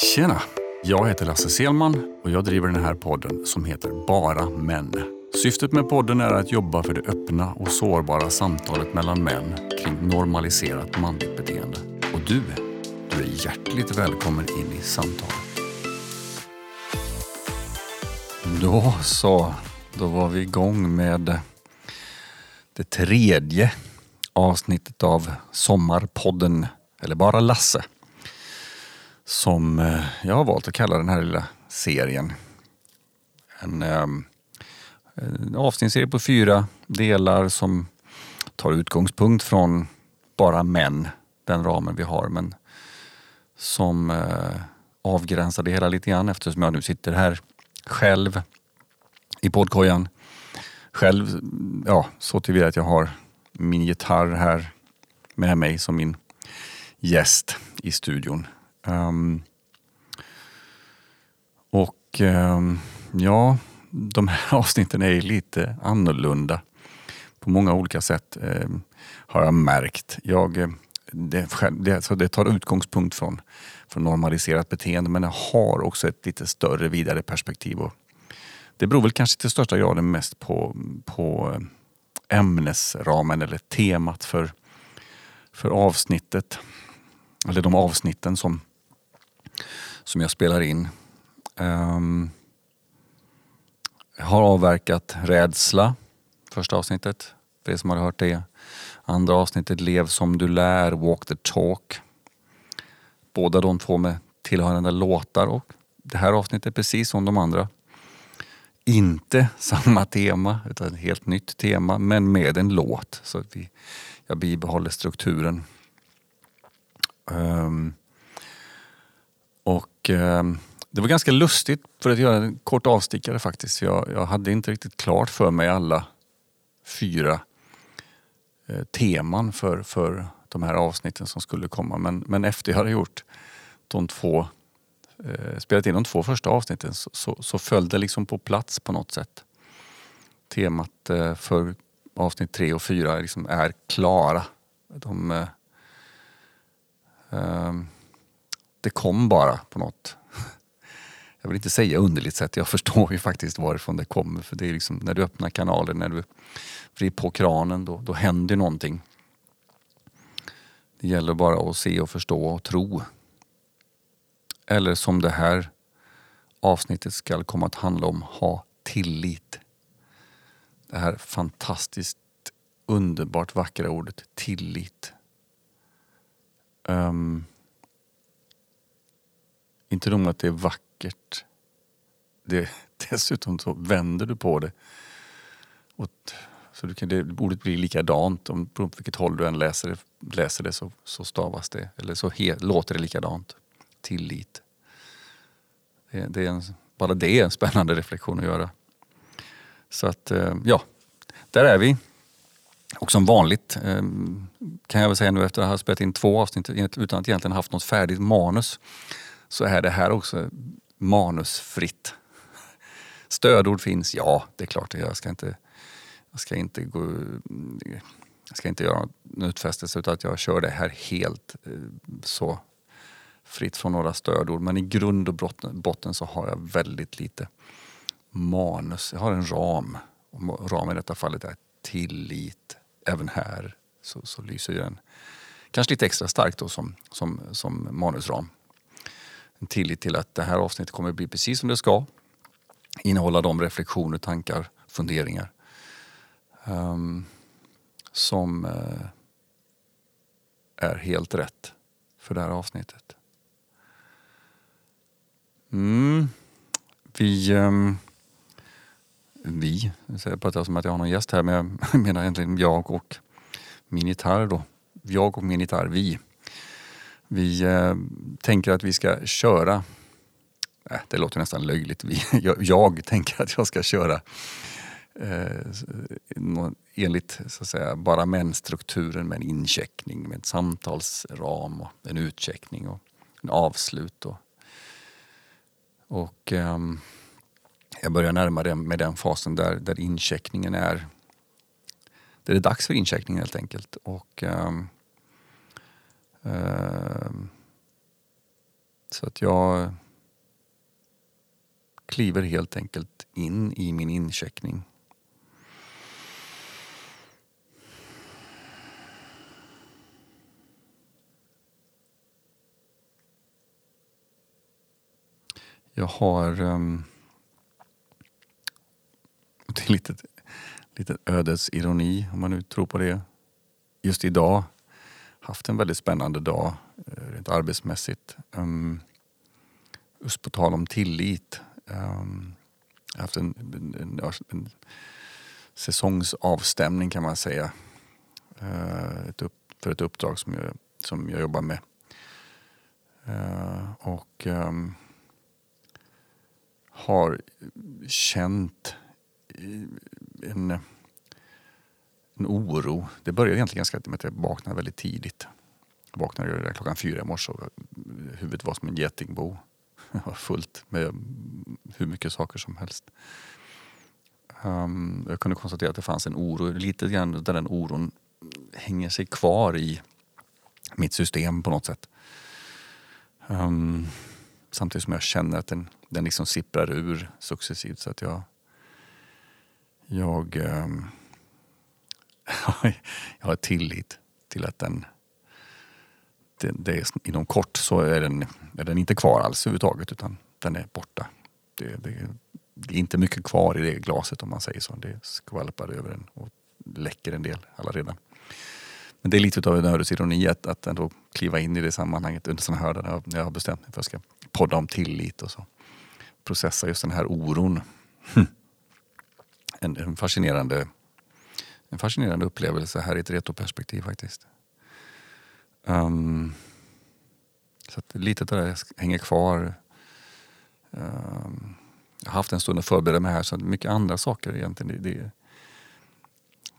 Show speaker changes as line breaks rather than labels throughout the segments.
Tjena! Jag heter Lasse Selman och jag driver den här podden som heter Bara Män. Syftet med podden är att jobba för det öppna och sårbara samtalet mellan män kring normaliserat manligt beteende. Och du, du är hjärtligt välkommen in i samtalet. Då så, då var vi igång med det tredje avsnittet av Sommarpodden, eller bara Lasse. Som eh, jag har valt att kalla den här lilla serien. En, ehm, en avsnittsserie på fyra delar som tar utgångspunkt från bara män, den ramen vi har. Men som eh, avgränsar det hela lite grann eftersom jag nu sitter här själv i poddkojan. Själv, ja, så tillvida att jag har min gitarr här med mig som min gäst i studion. Um, och um, ja, de här avsnitten är lite annorlunda på många olika sätt um, har jag märkt. Jag, eh, det, det, så det tar utgångspunkt från, från normaliserat beteende men det har också ett lite större, vidare perspektiv. Och det beror väl kanske till största graden mest på, på eh, ämnesramen eller temat för, för avsnittet. Eller de avsnitten som, som jag spelar in. Um, jag har avverkat rädsla, första avsnittet, för er som har hört det. Andra avsnittet Lev som du lär, Walk the talk. Båda de två med tillhörande låtar och det här avsnittet precis som de andra. Inte samma tema utan ett helt nytt tema men med en låt så att vi, jag bibehåller strukturen. Um, och eh, det var ganska lustigt för att göra en kort avstickare faktiskt. Jag, jag hade inte riktigt klart för mig alla fyra eh, teman för, för de här avsnitten som skulle komma. Men, men efter jag hade gjort de två, eh, spelat in de två första avsnitten så, så, så föll det liksom på plats på något sätt. Temat eh, för avsnitt tre och fyra liksom är klara. De, eh, ehm, det kom bara på något jag vill inte säga underligt sätt, jag förstår ju faktiskt varifrån det kommer. För det är liksom när du öppnar kanalen, när du vrider på kranen, då, då händer någonting. Det gäller bara att se och förstå och tro. Eller som det här avsnittet ska komma att handla om, ha tillit. Det här fantastiskt underbart vackra ordet tillit. Um, inte nog med att det är vackert. Det, dessutom så vänder du på det. Och, så du kan, det, ordet blir likadant om på vilket håll du än läser det, läser det så, så stavas det. Eller så he, låter det likadant. Tillit. Det, det är en, bara det är en spännande reflektion att göra. Så att, eh, ja, där är vi. Och som vanligt ehm, kan jag väl säga nu efter att ha spelat in två avsnitt utan att egentligen haft något färdigt manus så är det här också manusfritt. Stödord finns, ja det är klart. Jag ska inte, jag ska inte, gå, jag ska inte göra en utfästelse utan att jag kör det här helt eh, så fritt från några stödord. Men i grund och botten så har jag väldigt lite manus. Jag har en ram. Och ramen i detta fallet är tillit. Även här så, så lyser den kanske lite extra starkt då som, som, som manusram en tillit till att det här avsnittet kommer att bli precis som det ska. Innehålla de reflektioner, tankar, funderingar um, som uh, är helt rätt för det här avsnittet. Mm. Vi, um, vi, jag pratar som att jag har någon gäst här men jag menar egentligen jag och min gitarr då. Jag och min gitarr, vi vi eh, tänker att vi ska köra, äh, det låter nästan löjligt, vi, jag, jag, tänker att jag ska köra eh, enligt så att säga, bara män-strukturen med en incheckning, med en samtalsram och en utcheckning och en avslut. Och, och eh, jag börjar närma mig med den fasen där, där incheckningen är, där det är dags för incheckning helt enkelt. Och, eh, Ehm, så att jag kliver helt enkelt in i min incheckning. Jag har... Um, det är lite, lite ödets ironi om man nu tror på det. Just idag haft en väldigt spännande dag eh, rent arbetsmässigt. Um, just på tal om tillit. Um, jag har haft en, en, en, en säsongsavstämning kan man säga. Uh, ett upp, för ett uppdrag som jag, som jag jobbar med. Uh, och um, har känt en, en oro. Det började egentligen ganska med att jag vaknade väldigt tidigt. Jag vaknade klockan fyra i morse och huvudet var som en getingbo. Jag var fullt med hur mycket saker som helst. Um, jag kunde konstatera att det fanns en oro, lite grann där den oron hänger sig kvar i mitt system på något sätt. Um, samtidigt som jag känner att den, den liksom sipprar ur successivt så att jag jag, um, jag har tillit till att den, det, det är, inom kort så är den, är den inte kvar alls överhuvudtaget utan den är borta. Det, det, det är inte mycket kvar i det glaset om man säger så. Det skvalpar över den och läcker en del alla redan. Men det är lite av en ödets ironi att, att ändå kliva in i det sammanhanget under sådana här när jag har bestämt mig för att jag ska podda om tillit och så. Processa just den här oron. En, en, fascinerande, en fascinerande upplevelse här i ett retroperspektiv faktiskt. Um, så att lite av det hänger kvar. Um, jag har haft en stund att förbereda mig här så mycket andra saker egentligen. Det, det,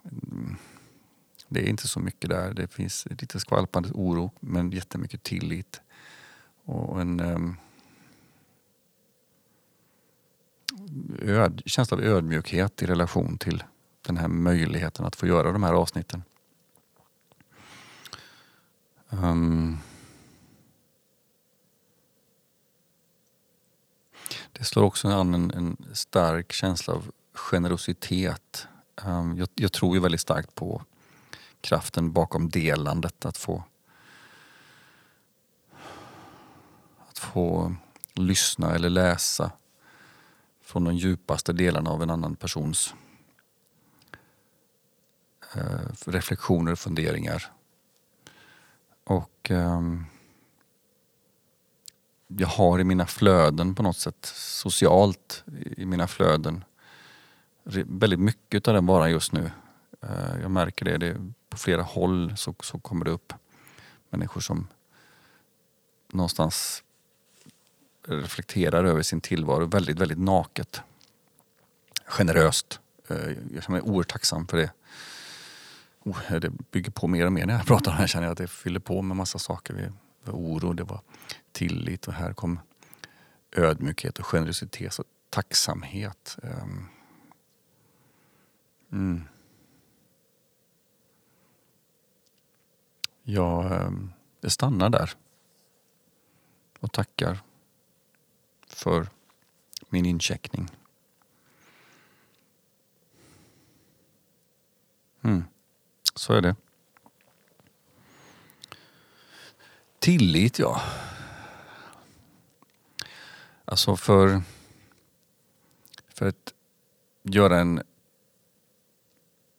mm, det är inte så mycket där. Det finns lite skvalpande oro men jättemycket tillit. Och en um, öd, känsla av ödmjukhet i relation till den här möjligheten att få göra de här avsnitten. Um, det slår också an en, en stark känsla av generositet. Um, jag, jag, tror ju väldigt starkt på kraften bakom delandet. Att få, att få lyssna eller läsa från de djupaste delarna av en annan persons Eh, reflektioner och funderingar. Och eh, jag har i mina flöden på något sätt, socialt i mina flöden, väldigt mycket av den varan just nu. Eh, jag märker det, det på flera håll så, så kommer det upp människor som någonstans reflekterar över sin tillvaro väldigt, väldigt naket. Generöst. Eh, jag känner mig oerhört tacksam för det. Oh, det bygger på mer och mer när jag pratar om det. Jag känner att det fyller på med massa saker. Det var oro, det var tillit och här kom ödmjukhet och generositet och tacksamhet. Ehm. Mm. Jag, ehm, jag stannar där och tackar för min incheckning. Mm. Så är det. Tillit, ja. Alltså för, för att göra en,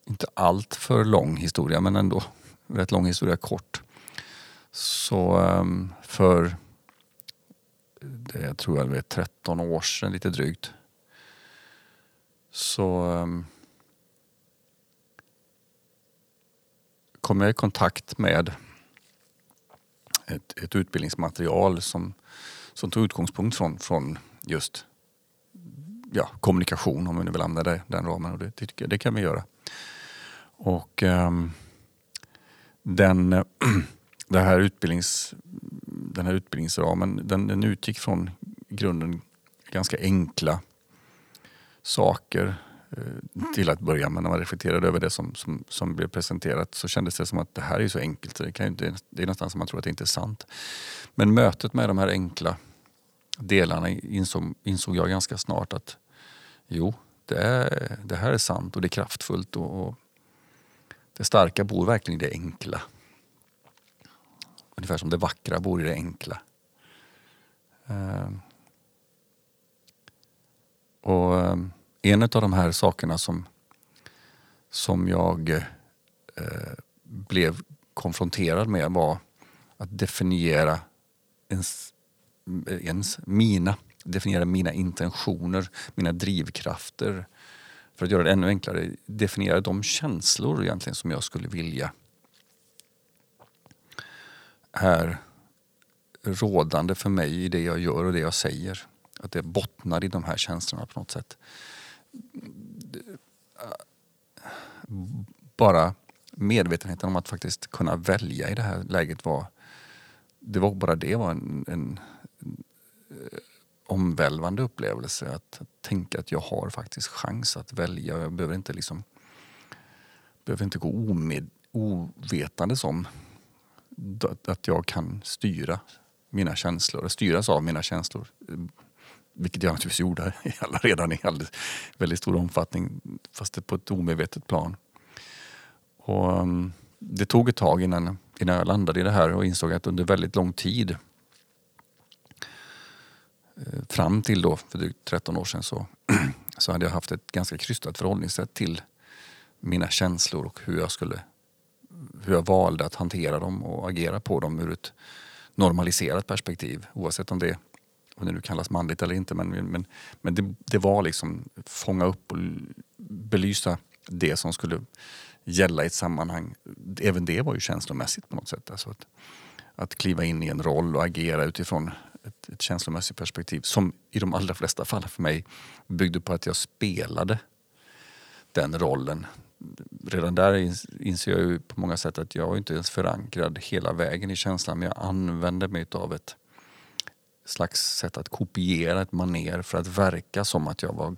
inte allt för lång historia, men ändå rätt lång historia kort. Så ehm, för det tror jag är 13 år sedan lite drygt. Så ehm, kom jag i kontakt med ett, ett utbildningsmaterial som, som tog utgångspunkt från, från just ja, kommunikation, om vi nu vill använda den ramen. Och det, det, det kan vi göra. Och um, den, det här utbildnings den här utbildningsramen den, den utgick från i grunden ganska enkla saker Eh, till att börja med. När man reflekterade över det som, som, som blev presenterat så kändes det som att det här är så enkelt så det, kan inte, det är nästan som man tror att det inte är sant. Men mötet med de här enkla delarna insåg, insåg jag ganska snart att jo, det, är, det här är sant och det är kraftfullt. Och, och det starka bor verkligen i det enkla. Ungefär som det vackra bor i det enkla. Uh, och eh, en av de här sakerna som, som jag eh, blev konfronterad med var att definiera ens, ens mina, definiera mina intentioner, mina drivkrafter. För att göra det ännu enklare, definiera de känslor egentligen som jag skulle vilja är rådande för mig i det jag gör och det jag säger. Att det bottnar i de här känslorna på något sätt. Bara medvetenheten om att faktiskt kunna välja i det här läget var det var bara det var en, en, en omvälvande upplevelse. Att, att, tänka att jag har faktiskt chans att välja. Jag behöver inte liksom behöver inte gå omed, ovetandes om att jag kan styra mina känslor, styras av mina känslor. Eh, vilket jag naturligtvis gjorde redan i alldeles, väldigt stor omfattning, fast det på ett omedvetet plan. Och, um, det tog ett tag innan innan jag landade i det här och insåg att under väldigt lång tid eh, fram till då för drygt 13 år sedan så, så hade jag haft ett ganska krystat förhållningssätt till mina känslor och hur jag skulle hur jag valde att hantera dem och agera på dem ur ett normaliserat perspektiv. Oavsett om det, om det nu kallas manligt eller inte. Men, men, men det, det var liksom fånga upp och belysa det som skulle gälla i ett sammanhang. Även det var ju känslomässigt på något sätt. Alltså att, att kliva in i en roll och agera utifrån ett, ett känslomässigt perspektiv som i de allra flesta fall för mig byggde på att jag spelade den rollen. Redan där inser jag ju på många sätt att jag inte ens förankrad hela vägen i känslan men jag använde mig av ett slags sätt att kopiera ett maner för att verka som att jag var,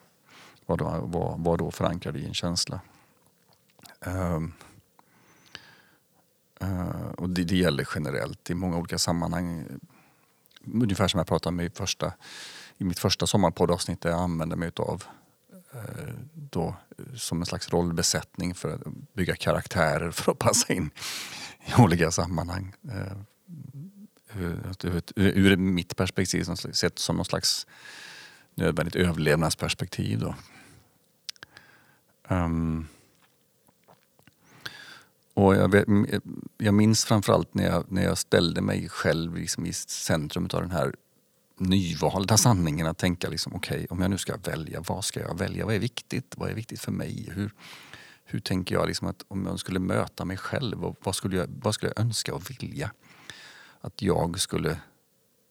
var, då, var, var då förankrad i en känsla. Um, uh, och det, det, gäller generellt i många olika sammanhang. Ungefär som jag pratade med i, första, i mitt första sommarpoddavsnitt där jag använde mig utav uh, då, som en slags rollbesättning för att bygga karaktärer för att passa in i olika sammanhang. Ehm, ur, mitt perspektiv sett som någon slags nödvändigt överlevnadsperspektiv. Då. Um, och jag, vet, eh, jag minns framförallt när jag, när jag ställde mig själv liksom i centrum av den här nyvalda sanningen. Att tänka liksom, okej, okay, om jag nu ska välja, vad ska jag välja? Vad är viktigt? Vad är viktigt för mig? Hur, hur tänker jag liksom att om jag skulle möta mig själv, och vad, skulle jag, vad skulle jag önska och vilja att jag skulle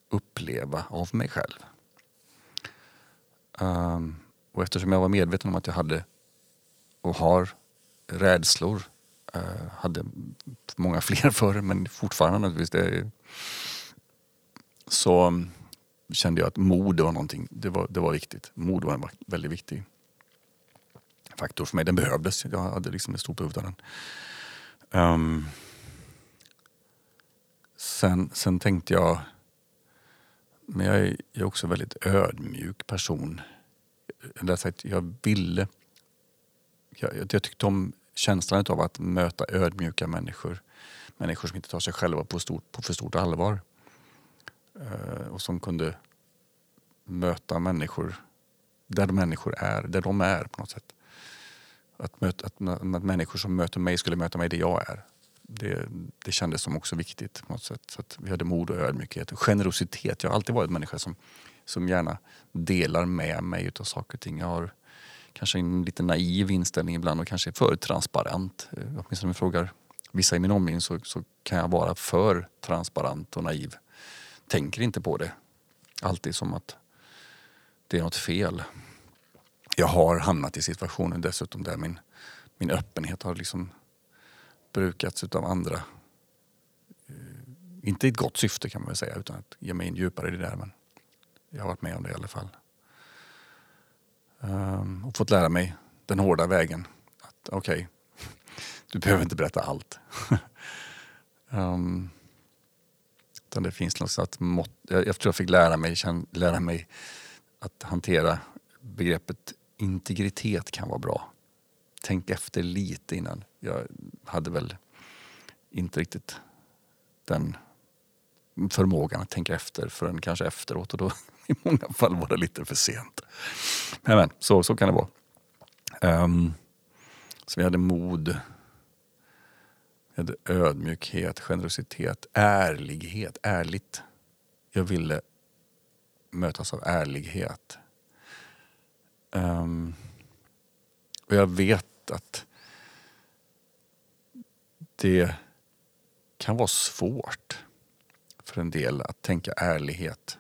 uppleva av mig själv? Um, och eftersom jag var medveten om att jag hade och har rädslor Uh, hade många fler förr men fortfarande naturligtvis. Det, så um, kände jag att mod var någonting, det var, det var viktigt. Mod var en väldigt viktig faktor för mig. Den behövdes, jag hade liksom ett stort behov av den. Um, sen, sen tänkte jag, men jag är, jag är också en väldigt ödmjuk person. Jag ville, jag, jag tyckte om känslan av att möta ödmjuka människor. Människor som inte tar sig själva på, stort, på för stort allvar. Eh, och som kunde möta människor där de människor är, där de är på något sätt. Att, möta, att, att människor som möter mig skulle möta mig där jag är. Det, det kändes som också viktigt på något sätt. Så att vi hade mod och ödmjukhet och generositet. Jag har alltid varit en människa som, som gärna delar med mig utav saker och ting. Jag har kanske en lite naiv inställning ibland och kanske för transparent. Eh, åtminstone om jag frågar vissa i min omgivning så, så kan jag vara för transparent och naiv. Tänker inte på det. Alltid som att det är något fel. Jag har hamnat i situationer dessutom där min, min öppenhet har liksom brukats utav andra. Eh, inte i ett gott syfte kan man väl säga utan att ge mig in djupare i det där men jag har varit med om det i alla fall. Um, och fått lära mig den hårda vägen. Att okej, okay, du behöver inte berätta allt. um, Utan det finns något slags mått. Jag, jag tror jag fick lära mig, lära mig att hantera begreppet integritet kan vara bra. Tänk efter lite innan. Jag hade väl inte riktigt den förmågan att tänka efter förrän kanske efteråt och då i många fall var det lite för sent. Men, men så, så kan det vara. Um, så vi hade mod, vi hade ödmjukhet, generositet, ärlighet, ärligt. Jag ville mötas av ärlighet. Um, och jag vet att det kan vara svårt för en del att tänka ärlighet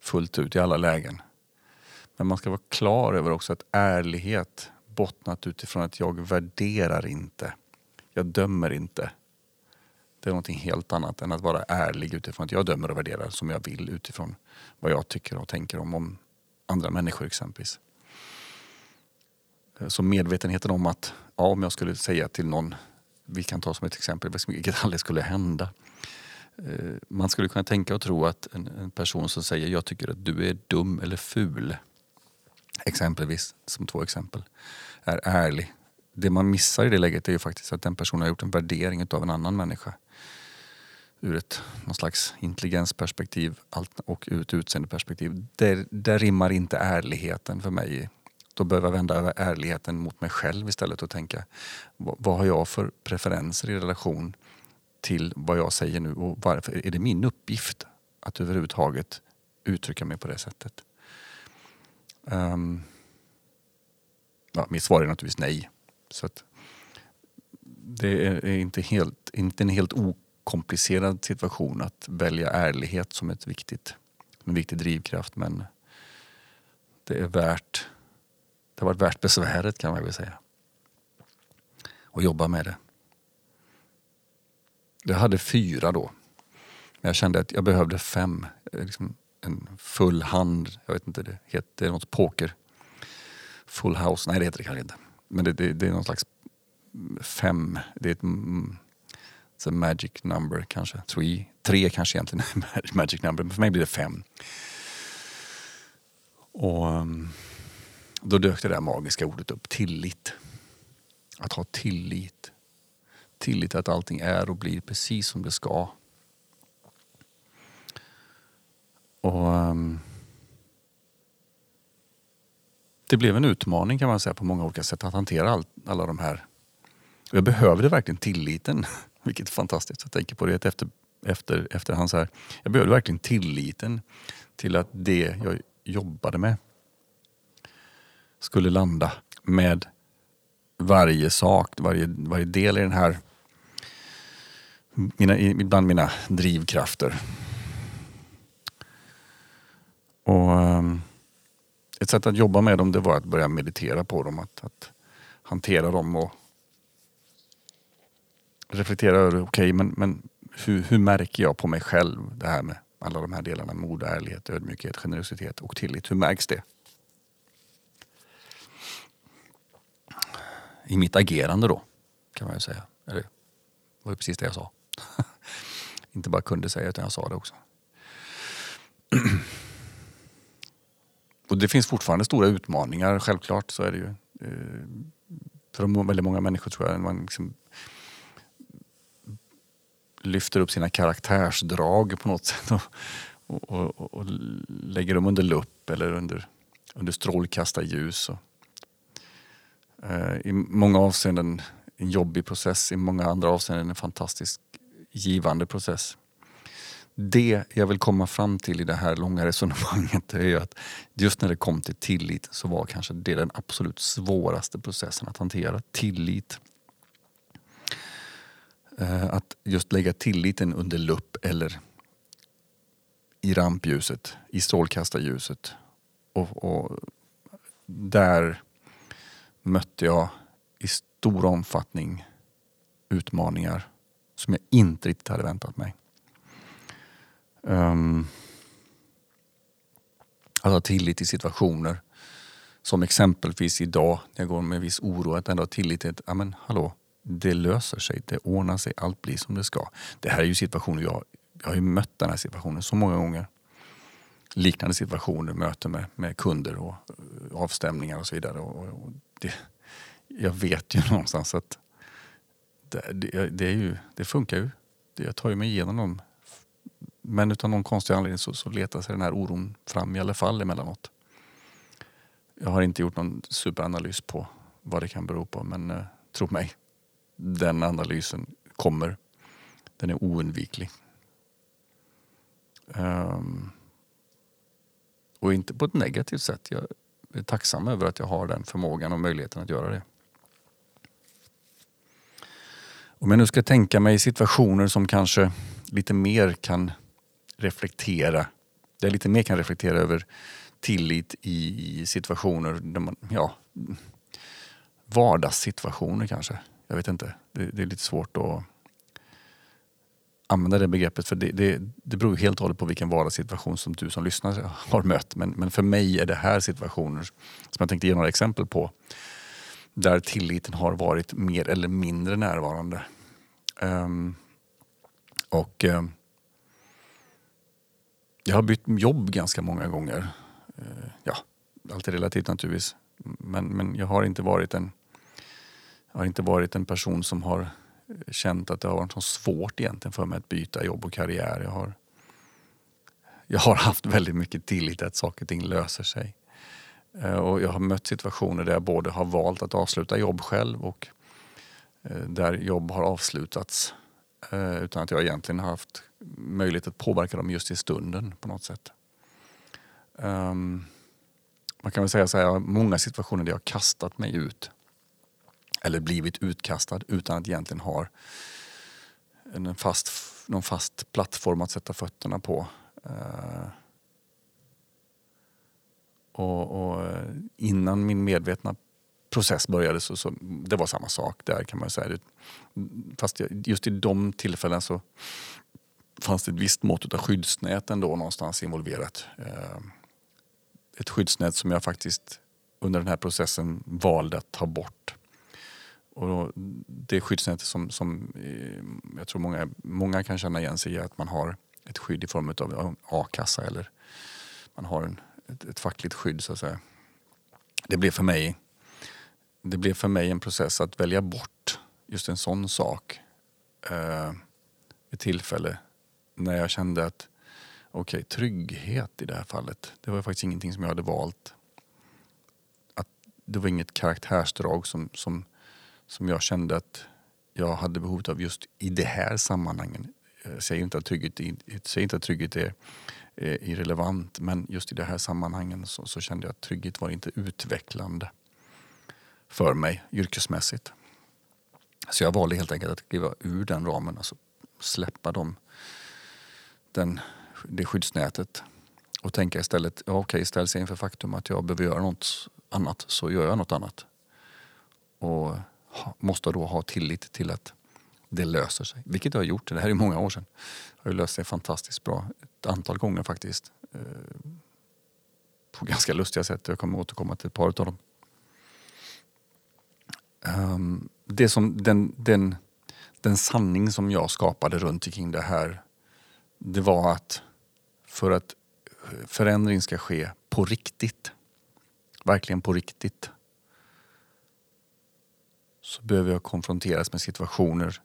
fullt ut i alla lägen. Men man ska vara klar över också att ärlighet bottnat utifrån att jag värderar inte. Jag dömer inte. Det är någonting helt annat än att vara ärlig utifrån att jag dömer och värderar som jag vill utifrån vad jag tycker och tänker om, om andra människor exempelvis. Eh, så medvetenheten om att ja, om jag skulle säga till någon, vi kan ta som ett exempel, vilket aldrig skulle hända. Eh, man skulle kunna tänka och tro att en, en person som säger jag tycker att du är dum eller ful, exempelvis, som två exempel, är ärlig. Det man missar i det läget är ju faktiskt att den personen har gjort en värdering av en annan människa ur ett någon slags intelligensperspektiv och ur ett utseendeperspektiv. Där, där rimmar inte ärligheten för mig. Då behöver jag vända ärligheten mot mig själv istället och tänka vad, har jag för preferenser i relation till vad jag säger nu och varför är det min uppgift att överhuvudtaget uttrycka mig på det sättet? Um, ja, mitt svar är naturligtvis nej. Så det är inte, helt, inte en helt okomplicerad situation att välja ärlighet som ett viktigt, en viktig drivkraft men det är värt det har varit värt besväret kan man väl säga. Och jobba med det. Jag hade fyra då. Men jag kände att jag behövde fem. Eh, liksom en full hand. Jag vet inte, det heter det är något poker. Full house, nej det heter det kanske inte. Men det, det, det är någon slags fem. Det är ett mm, it's a magic number kanske. Three. Tre kanske egentligen är magic number. Men för mig blir det fem. Och um, då dök det där magiska ordet upp, tillit. Att ha tillit. Tillit att allting är och blir precis som det ska. Och um, Det blev en utmaning kan man säga på många olika sätt att hantera all, alla de här. Jag behövde verkligen tilliten, vilket är fantastiskt. Jag tänker på det efter, efter, efterhand. Så här. Jag behövde verkligen tilliten till att det jag jobbade med skulle landa med varje sak, varje, varje del i den här, mina, ibland mina drivkrafter. Och ehm, Ett sätt att jobba med dem det var att börja meditera på dem, att, att hantera dem och reflektera över, okej okay, men, men hur, hur märker jag på mig själv det här med alla de här delarna, mod, ärlighet, ödmjukhet, generositet och tillit. Hur märks det? I mitt agerande då, kan man ju säga. Eller, det var ju precis det jag sa. Inte bara kunde säga utan jag sa det också. Och det finns fortfarande stora utmaningar, självklart så är det ju. Eh, för väldigt många människor tror jag, man liksom lyfter upp sina karaktärsdrag på något sätt och, och, och, och lägger dem under lupp eller under, under strålkastarljus. Och Eh, i många avseenden en jobbig process, i många andra avseenden en fantastisk givande process. Det jag vill komma fram till i det här långa resonemanget är ju att just när det kom till tillit så var kanske det den absolut svåraste processen att hantera. Tillit. Eh, att just lägga tilliten under lupp eller i rampljuset, i strålkastarljuset. Och, och där mötte jag i stor omfattning utmaningar som jag inte riktigt hade väntat mig. Um, att ha tillit till situationer. Som exempelvis idag när jag går med viss oro att ändå ha tillit till att, ja men hallå, det löser sig, det ordnar sig, allt blir som det ska. Det här är ju situationer jag, jag har ju mött den här situationen så många gånger. Liknande situationer, möten med, med kunder och eh, avstämningar och så vidare. Och, och det, jag vet ju någonstans att det, det, det, är ju, det funkar ju. Jag tar ju mig igenom dem. Men utan någon konstig anledning så, så letar sig den här oron fram i alla fall emellanåt. Jag har inte gjort någon superanalys på vad det kan bero på men eh, tro mig, den analysen kommer. Den är oundviklig. Um, och inte på ett negativt sätt. Jag är tacksam över att jag har den förmågan och möjligheten att göra det. Om jag nu ska tänka mig situationer som kanske lite mer kan reflektera, där jag lite mer kan reflektera över tillit i situationer där man, ja, vardagssituationer kanske. Jag vet inte. Det, det är lite svårt att använda det begreppet för det, det, det beror helt och hållet på vilken vardagssituation som du som lyssnar har mött. Men, men för mig är det här situationer som jag tänkte ge några exempel på där tilliten har varit mer eller mindre närvarande. Um, och um, jag har bytt jobb ganska många gånger. Uh, ja, allt är relativt naturligtvis. Men, men jag har inte varit en jag har inte varit en person som har känt att det har varit så svårt egentligen för mig att byta jobb och karriär. Jag har, jag har haft väldigt mycket tillit till att saker och ting löser sig. Eh, och jag har mött situationer där jag både har valt att avsluta jobb själv och eh, där jobb har avslutats eh, utan att jag egentligen har haft möjlighet att påverka dem just i stunden på något sätt. Um, man kan väl säga så här, många situationer där jag har kastat mig ut eller blivit utkastad utan att egentligen ha en fast, någon fast plattform att sätta fötterna på. Eh, och, och, eh, innan min medvetna process började så, så det var samma sak där kan man säga. Fast just i de tillfällen så fanns det ett visst mått av skyddsnät ändå någonstans involverat. Eh, ett skyddsnät som jag faktiskt under den här processen valde att ta bort. Och det skyddsnätet som, som eh, jag tror många, många kan känna igen sig i att man har ett skydd i form av a-kassa eller man har en, ett, ett fackligt skydd så att säga. Det blev för mig det blev för mig en process att välja bort just en sån sak. Eh, ett tillfälle när jag kände att okej, okay, trygghet i det här fallet. Det var faktiskt ingenting som jag hade valt. Att det var inget karaktärsdrag som, som, som jag kände att jag hade behov av just i det här sammanhanget. Jag eh, säger inte att trygghet, jag säger inte att trygghet är, är irrelevant men just i det här sammanhanget så, så kände jag att trygghet var inte utvecklande för mig yrkesmässigt. Så jag valde helt enkelt att kliva ur den ramen, alltså släppa dem, den det skyddsnätet och tänka istället, ja okej, ställs jag inför faktum att jag behöver göra något annat så gör jag något annat. Och måste då ha tillit till att det löser sig. Vilket det har gjort, det här är många år sedan. Det har löst sig fantastiskt bra. Ett antal gånger faktiskt. Eh, på ganska lustiga sätt. Jag kommer återkomma till ett par av dem. Ehm, det som, den, den, den sanning som jag skapade runt omkring det här det var att för att eh, förändring ska ske på riktigt, verkligen på riktigt, så behöver jag konfronteras med situationer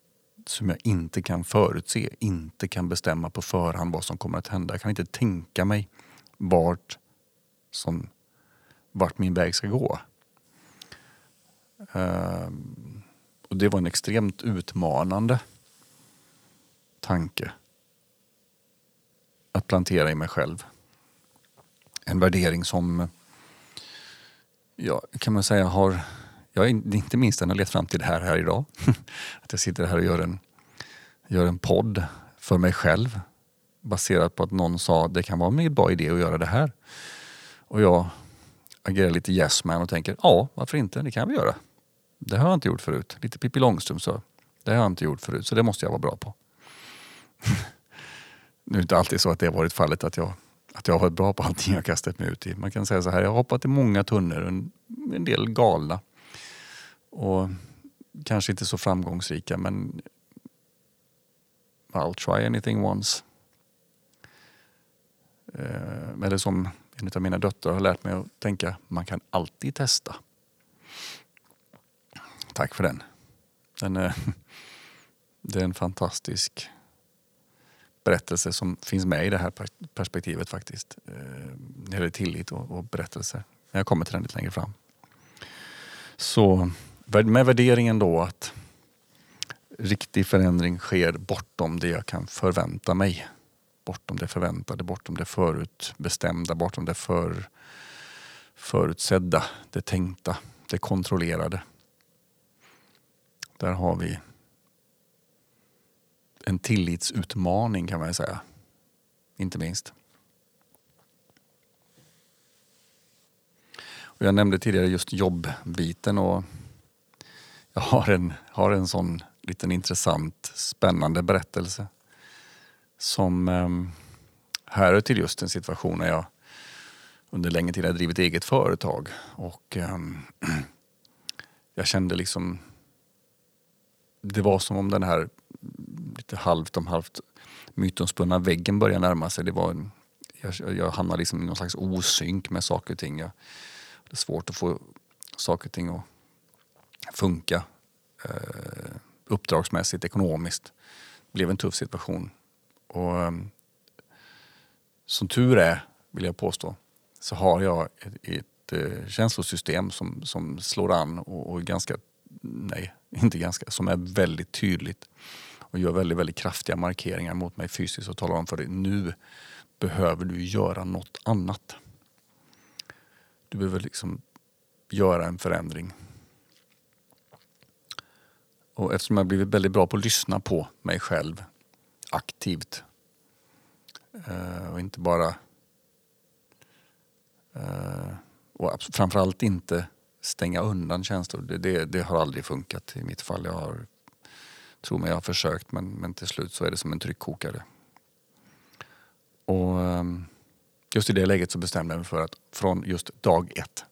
som jag inte kan förutse, inte kan bestämma på förhand vad som kommer att hända. Jag kan inte tänka mig vart, som, vart min väg ska gå. Uh, och Det var en extremt utmanande tanke att plantera i mig själv. En värdering som, ja, kan man säga har, ja, inte minst den har lett fram till det här, här idag. att jag sitter här och gör en, gör en podd för mig själv baserat på att någon sa att det kan vara en bra idé att göra det här. Och jag agerar lite yes man och tänker ja, varför inte, det kan vi göra. Det har jag inte gjort förut. Lite Pippi Långstrump så. Det har jag inte gjort förut, så det måste jag vara bra på. Nu är det inte alltid så att det har varit fallet att jag, att jag har varit bra på allting jag kastat mig ut i. Man kan säga så här, jag har hoppat i många tunnor, en, en del galna. Och kanske inte så framgångsrika men I'll try anything once. Eh, eller som en av mina döttrar har lärt mig att tänka, man kan alltid testa. Tack för den. den är, eh, det är en fantastisk berättelse som finns med i det här perspektivet faktiskt. Eh, när det gäller tillit och, och berättelser. Jag kommer till den lite längre fram. Så med värderingen då att riktig förändring sker bortom det jag kan förvänta mig. Bortom det förväntade, bortom det förutbestämda, bortom det för, förutsedda, det tänkta, det kontrollerade. Där har vi en tillitsutmaning kan man säga. Inte minst. Och jag nämnde tidigare just jobbbiten och jag har en, har en sån liten intressant, spännande berättelse som eh, härrör till just en situation när jag under längre tid har drivit eget företag och eh, jag kände liksom det var som om den här lite halvt om halvt mytomspunna väggen började närma sig. Det var en, jag, jag hamnade liksom i någon slags osynk med saker och ting. Jag, det är svårt att få saker och ting att funka eh, uppdragsmässigt, ekonomiskt. Det blev en tuff situation. Och, eh, som tur är, vill jag påstå, så har jag ett, ett eh, känslosystem som, som slår an och, och ganska, nej, inte ganska, som är väldigt tydligt och gör väldigt, väldigt kraftiga markeringar mot mig fysiskt och talar om för dig nu behöver du göra något annat. Du behöver liksom göra en förändring. Och eftersom jag blivit väldigt bra på att lyssna på mig själv aktivt eh, och inte bara eh, och framförallt inte stänga undan känslor. Det, det, det, har aldrig funkat i mitt fall. Jag har, tror mig, jag har försökt men, men till slut så är det som en tryckkokare. Och ehm, just i det läget så bestämde jag mig för att från just dag ett,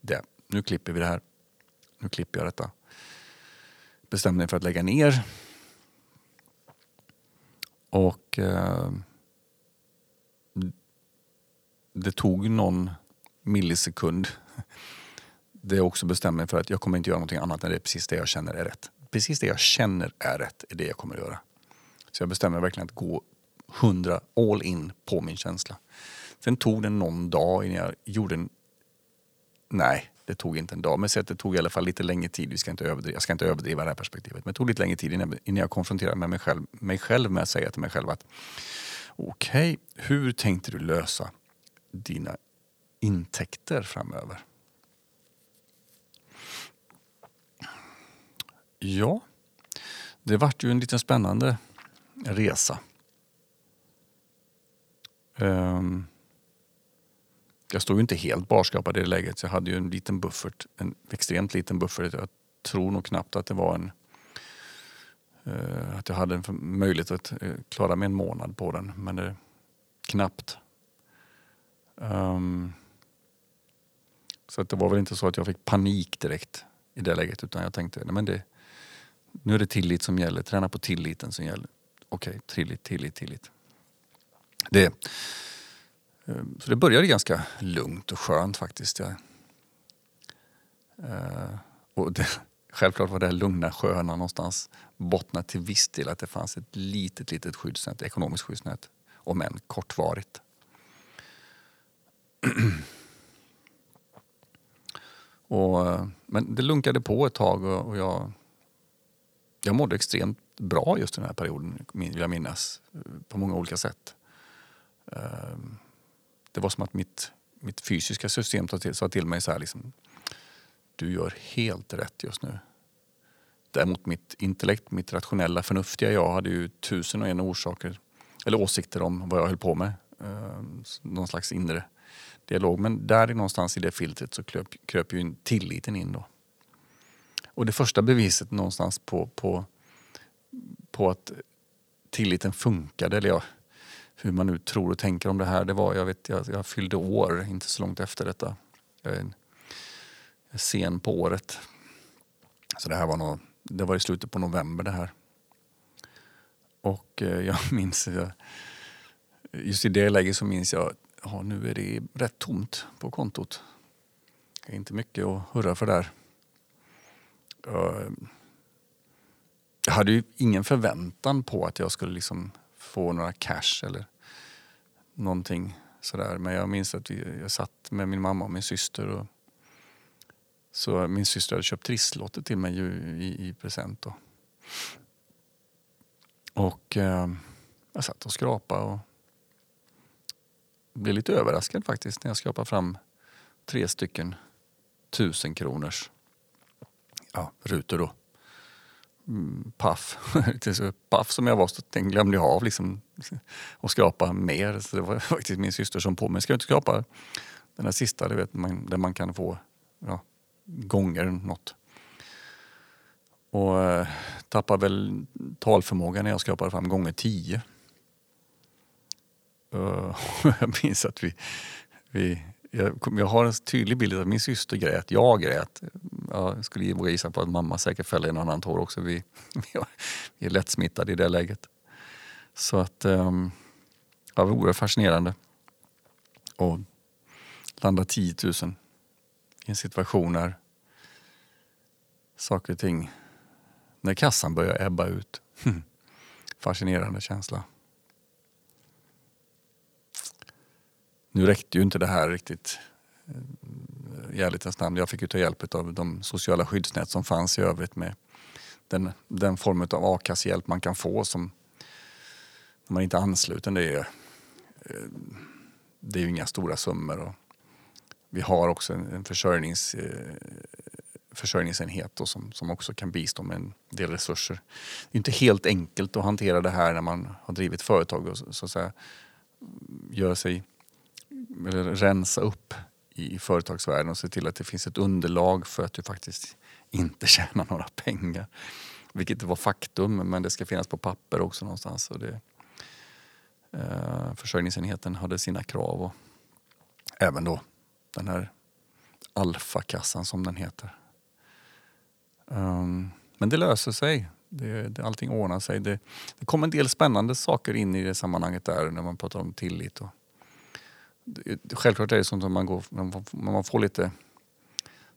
det, nu klipper vi det här. Nu klipper jag detta. Bestämde mig för att lägga ner. Och eh, det tog någon millisekund. Det jag också bestämde mig för att jag kommer inte göra någonting annat än det är precis det jag känner är rätt. Precis det jag känner är rätt är det jag kommer att göra. Så jag bestämde mig verkligen att gå hundra all in på min känsla. Sen tog det någon dag innan jag gjorde en... Nej, det tog inte en dag. Men det tog i alla fall lite längre tid. Vi ska inte överdriva, jag ska inte överdriva det här perspektivet. Men det tog lite längre tid innan, innan jag konfronterade med mig själv, mig själv med att säga till mig själv att okej, okay, hur tänkte du lösa dina intäkter framöver? Ja, det vart ju en liten spännande resa. Um, jag stod ju inte helt barskapad i det läget. Jag hade ju en liten buffert, en extremt liten buffert. Jag tror nog knappt att det var en eh, att jag hade en möjlighet att eh, klara mig en månad på den. Men det, knappt. Um, så att det var väl inte så att jag fick panik direkt i det läget utan jag tänkte, nej men det, nu är det tillit som gäller, träna på tilliten som gäller. Okej, okay, tillit, tillit, tillit. Det, Ehm, så det började ganska lugnt och skönt faktiskt. Jag, ehm, och det, självklart var det lugna, sköna någonstans bottnat till viss del att det fanns ett litet, litet skyddsnät, ekonomiskt skyddsnät. Om än kortvarigt. och, eh, men det lunkade på ett tag och, och jag, jag mådde extremt bra just den här perioden, vill jag minnas. Eh, på många olika sätt. Um, det var som att mitt, mitt fysiska system sa till, sa till mig så här liksom, du gör helt rätt just nu. Däremot mitt intellekt, mitt rationella, förnuftiga jag hade ju tusen och en orsaker eller åsikter om vad jag höll på med. Eh, någon slags inre dialog. Men där någonstans i det filtret så kröp, kröp ju tilliten in då. Och det första beviset någonstans på, på, på att tilliten funkade, eller ja, hur man nu tror och tänker om det här. Det var, jag, vet, jag, jag fyllde år inte så långt efter detta. Jag är sen på året. Så det här var nog det var i slutet på november det här. Och eh, jag minns, just i det läget så minns jag, ja nu är det rätt tomt på kontot. Det är inte mycket att hurra för där. Jag eh, hade ju ingen förväntan på att jag skulle liksom få några cash eller någonting sådär. Men jag minns att vi, jag satt med min mamma och min syster. Och, så min syster hade köpt trisslotter till mig i, i present. Då. Och eh, jag satt och skrapade och blev lite överraskad faktiskt när jag skrapade fram tre stycken tusen kronors ja, rutor då. Mm, paff. paff som jag var så den glömde jag av liksom att skrapa mer. Så det var faktiskt min syster som på mig. Ska du inte skrapa den där sista, du vet, man, där man kan få ja, gånger något. Och eh, tappade väl talförmågan när jag skrapade fram gånger tio. Uh, jag minns att vi, vi jag, jag, har en tydlig bild av att min syster grät, jag grät. Jag skulle våga gissa på att mamma säkert fäller en annan tår också. Vi, vi är lättsmittade i det läget. Så att, um, ja, det var oerhört fascinerande. Och landa 10 000 i en situation när saker och ting, när kassan börjar ebba ut. Fascinerande känsla. Nu räckte ju inte det här riktigt eh, i ärlighetens namn. Jag fick ju ta hjälp av de sociala skyddsnät som fanns i övrigt med den, den form av a-kassehjälp man kan få som när man inte är ansluten. Det är, eh, det är ju inga stora summor. Och vi har också en, en försörjnings, eh, försörjningsenhet som, som också kan bistå med en del resurser. Det är inte helt enkelt att hantera det här när man har drivit företag och så, så att säga, gör sig eller rensa upp i företagsvärlden och se till att det finns ett underlag för att du faktiskt inte tjänar några pengar. Vilket var faktum, men det ska finnas på papper också någonstans. Och det, eh, försörjningsenheten hade sina krav och även då den här alfakassan som den heter. Um, men det löser sig. Det, det, allting ordnar sig. Det, det kom en del spännande saker in i det sammanhanget där när man pratar om tillit och självklart är det sånt att man, går, man, får lite,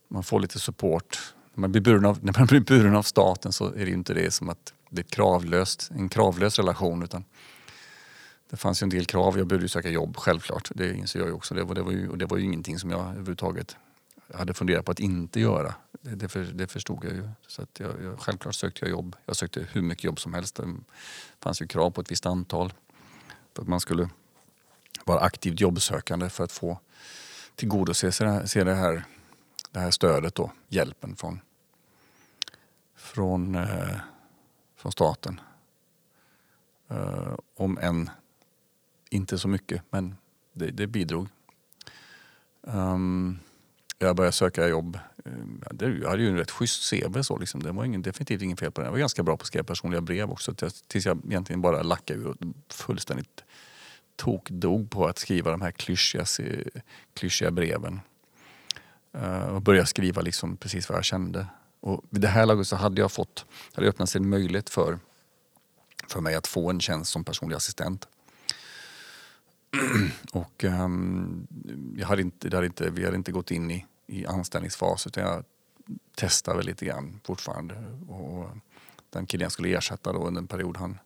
man får lite support. När man, blir buren av, när man blir buren av staten så är det inte det som att det är kravlöst, en kravlös relation utan det fanns ju en del krav. Jag behövde söka jobb, självklart. Det inser jag ju också. Det var, det var, ju, och det var ju ingenting som jag överhuvudtaget hade funderat på att inte göra. Det, det, för, det förstod jag ju. Så att jag, jag, självklart sökte jag jobb. Jag sökte hur mycket jobb som helst. Det fanns ju krav på ett visst antal. För att man skulle vara aktivt jobbsökande för att få tillgodose sig det här, det här stödet då, hjälpen från, från, eh, från staten. Eh, om än inte så mycket, men det, det bidrog. Um, jag började söka jobb. Eh, jag hade ju en rätt schysst CV. Så liksom. Det var ingen, definitivt inget fel på det. Jag var ganska bra på att skriva personliga brev också. Tills jag egentligen bara lackade ur fullständigt tokdog på att skriva de här klyschiga, klyschiga breven. Uh, och började skriva liksom precis vad jag kände. Och vid det här laget så hade jag fått, hade öppnat sig en möjlighet för, för mig att få en tjänst som personlig assistent. och um, jag hade inte, det hade inte, vi hade inte gått in i, i anställningsfas utan jag testade väl lite grann fortfarande. Och den killen jag skulle ersätta då under en period han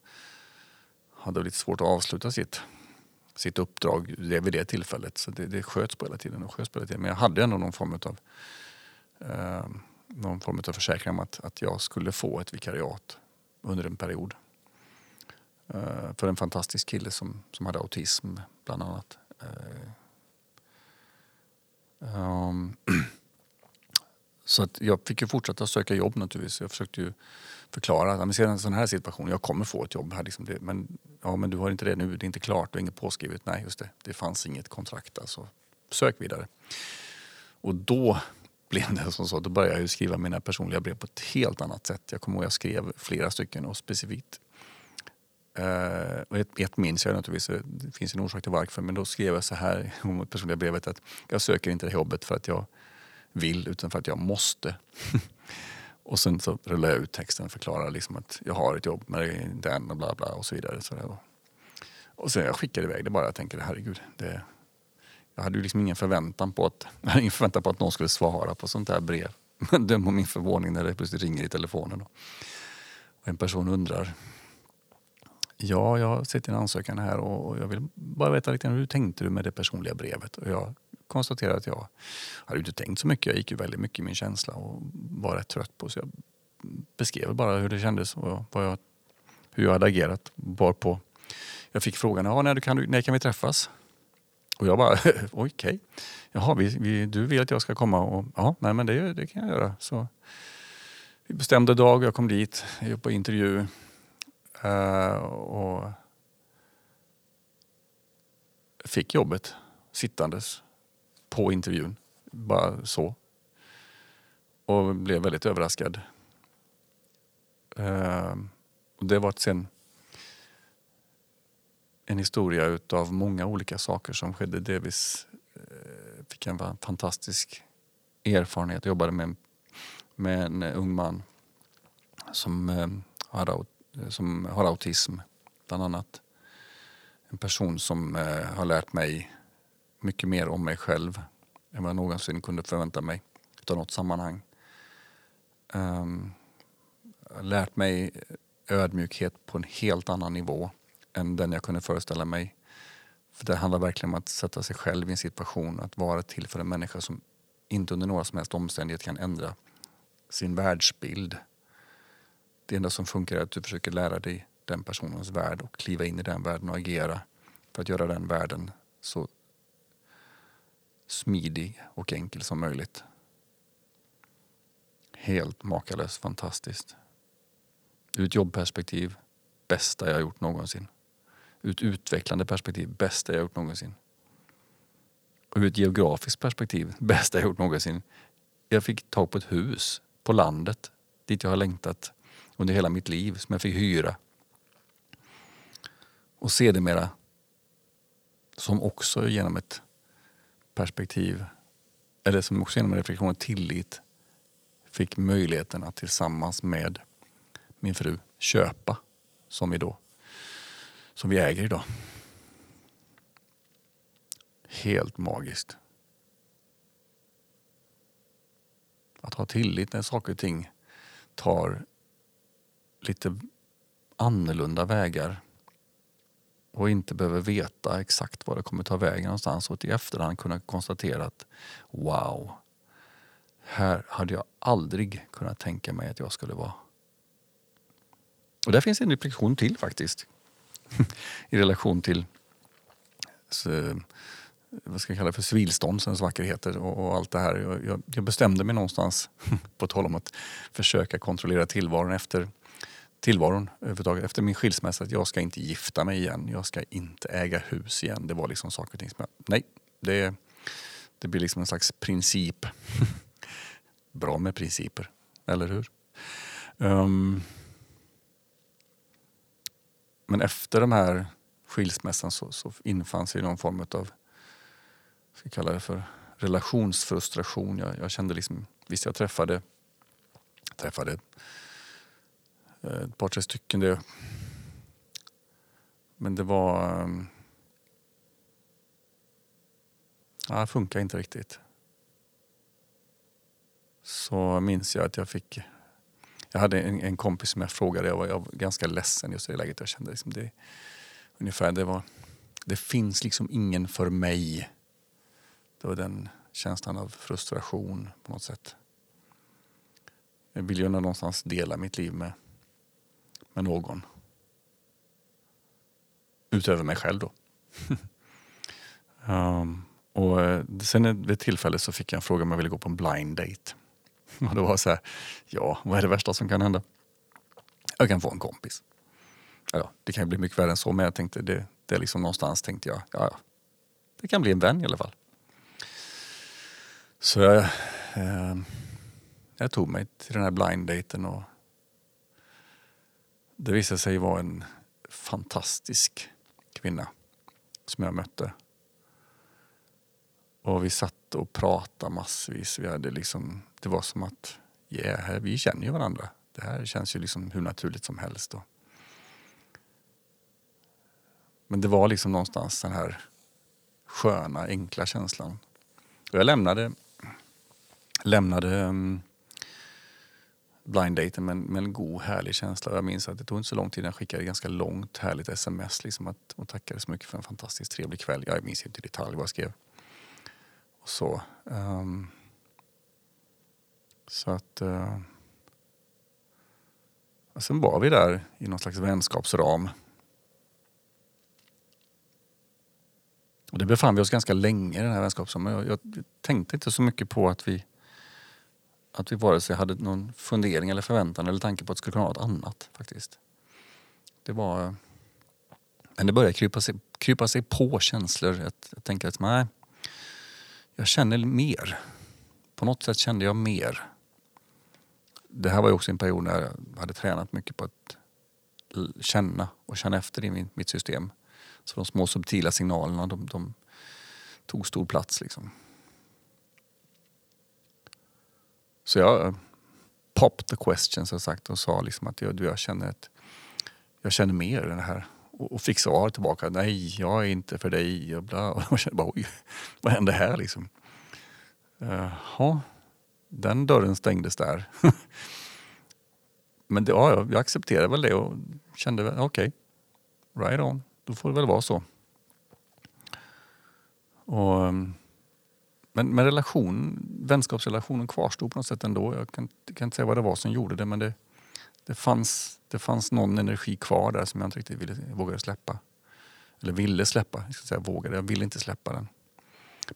hade lite svårt att avsluta sitt sitt uppdrag det vid det tillfället. Så det, det sköts på hela tiden och sköts på hela tiden. Men jag hade ändå någon form av, eh, någon form av försäkran om att, att jag skulle få ett vikariat under en period. Eh, för en fantastisk kille som, som hade autism bland annat. Eh, um, så att jag fick ju fortsätta söka jobb naturligtvis. Jag försökte ju förklara att ser en sån här situation, jag kommer få ett jobb här. Liksom det, men, ja, men du har inte det nu, det är inte klart, du har inget påskrivet. Nej, just det, det fanns inget kontrakt. Alltså, sök vidare. Och då blev det som så, då började jag skriva mina personliga brev på ett helt annat sätt. Jag kommer ihåg jag skrev flera stycken och specifikt. Uh, och ett, ett minns jag naturligtvis, eh, det finns en orsak till varför, men då skrev jag så här i personliga brevet att jag söker inte det jobbet för att jag vill utan för att jag måste. Och sen så rullar jag ut texten och förklarar liksom att jag har ett jobb med den och bla bla och så vidare. Så där. Och sen jag skickade iväg det bara. Jag tänker herregud, det, jag hade ju liksom ingen förväntan på att, jag hade ingen förväntan på att någon skulle svara på sånt här brev. Men döm om min förvåning när det plötsligt ringer i telefonen. Då. Och en person undrar Ja, jag har sett din ansökan här och jag vill bara veta lite hur tänkte du med det personliga brevet? Och jag konstaterade att jag hade inte tänkt så mycket. Jag gick ju väldigt mycket i min känsla och var rätt trött på så jag beskrev bara hur det kändes och vad jag, hur jag hade agerat. Varpå jag fick frågan, ja, när, kan du, när kan vi träffas? Och jag bara, okej. Okay. Jaha, vi, vi, du vill att jag ska komma? Och, ja, nej, men det, det kan jag göra. Så vi bestämde dag, jag kom dit, jag på intervju. Uh, och fick jobbet sittandes på intervjun. Bara så. Och blev väldigt överraskad. Eh, och det var sen en historia utav många olika saker som skedde. Delvis eh, fick jag en fantastisk erfarenhet. Jag jobbade med, med en ung man som, eh, har, som har autism, bland annat. En person som eh, har lärt mig mycket mer om mig själv än vad jag någonsin kunde förvänta mig av något sammanhang. Um, lärt mig ödmjukhet på en helt annan nivå än den jag kunde föreställa mig. För Det handlar verkligen om att sätta sig själv i en situation, att vara till för en människa som inte under några som helst omständigheter kan ändra sin världsbild. Det enda som funkar är att du försöker lära dig den personens värld och kliva in i den världen och agera för att göra den världen så smidig och enkel som möjligt. Helt makalöst fantastiskt. Ur ett jobbperspektiv, bästa jag gjort någonsin. Ur ett utvecklande perspektiv, bästa jag gjort någonsin. Och ur ett geografiskt perspektiv, bästa jag gjort någonsin. Jag fick tag på ett hus på landet dit jag har längtat under hela mitt liv, som jag fick hyra. Och sedermera, som också genom ett perspektiv, eller som också genom reflektion och tillit fick möjligheten att tillsammans med min fru köpa som vi då som vi äger idag. Helt magiskt. Att ha tillit när saker och ting tar lite annorlunda vägar och inte behöver veta exakt var det kommer ta vägen någonstans och i efterhand kunna konstatera att wow, här hade jag aldrig kunnat tänka mig att jag skulle vara. Och där finns en reflektion till faktiskt. I relation till så, vad ska jag kalla det för civilståndsens vackerheter och, och, allt det här. Jag, jag bestämde mig någonstans, på tal om att försöka kontrollera tillvaron efter tillvaron överhuvudtaget efter min skilsmässa att jag ska inte gifta mig igen. Jag ska inte äga hus igen. Det var liksom saker och ting som jag, nej, det, det blir liksom en slags princip. Bra med principer, eller hur? Um, men efter den här skilsmässan så, så infann sig någon form av, ska jag kalla det för, relationsfrustration. Jag, jag kände liksom, visst jag träffade, träffade Eh, ett par, tre stycken. Det. Men det var... Ehm, ja, det funkar inte riktigt. Så minns jag att jag fick... Jag hade en, en kompis som jag frågade, jag var, jag var ganska ledsen just i det läget. Jag kände liksom det, ungefär, det var... Det finns liksom ingen för mig. Det var den känslan av frustration på något sätt. Jag vill ju någonstans dela mitt liv med, med någon. Utöver mig själv då. um, och eh, sen vid ett tillfälle så fick jag en fråga om jag ville gå på en blind date. Och då var så här, ja vad är det värsta som kan hända? Jag kan få en kompis. Ja, det kan ju bli mycket värre än så men jag tänkte det, det är liksom någonstans tänkte jag, ja, ja det kan bli en vän i alla fall. Så jag, eh, jag tog mig till den här blind daten och det visade sig vara en fantastisk kvinna som jag mötte. Och vi satt och pratade massvis. Vi hade liksom, det var som att yeah, vi känner ju varandra. Det här känns ju liksom hur naturligt som helst. Då. Men det var liksom någonstans den här sköna, enkla känslan. Och jag lämnade, lämnade um, blind daten med, med en god, härlig känsla. Jag minns att det tog inte så lång tid, jag skickade ett ganska långt, härligt sms liksom att, och tackade så mycket för en fantastiskt trevlig kväll. Jag minns inte i detalj vad jag skrev. Och så. Um, så att... Uh, och sen var vi där i någon slags vänskapsram. Och det befann vi oss ganska länge i den här vänskapsramen. Jag, jag tänkte inte så mycket på att vi att vi vare sig hade någon fundering eller förväntan eller tanke på att det skulle kunna vara något annat faktiskt. Det var... Men det började krypa sig, krypa sig på känslor. Att jag tänker att nej, jag känner mer. På något sätt kände jag mer. Det här var ju också en period när jag hade tränat mycket på att känna och känna efter i mitt system. Så de små subtila signalerna de, de tog stor plats. Liksom. Så jag pop popped the question som sagt och sa liksom att jag, jag, känner ett, jag känner mer än det här. Och, och fick svar tillbaka. Nej, jag är inte för dig. Och, bla. och jag kände bara oj, vad hände här liksom? Jaha, uh, den dörren stängdes där. Men det, ja, jag accepterade väl det och kände okej, okay, right on, då får det väl vara så. Och ehm, men, men relation, vänskapsrelationen kvarstod på något sätt ändå. Jag kan, kan inte säga vad det var som gjorde det men det, det, fanns, det fanns någon energi kvar där som jag inte riktigt ville, vågade släppa. Eller ville släppa, jag ska säga vågade, jag ville inte släppa den.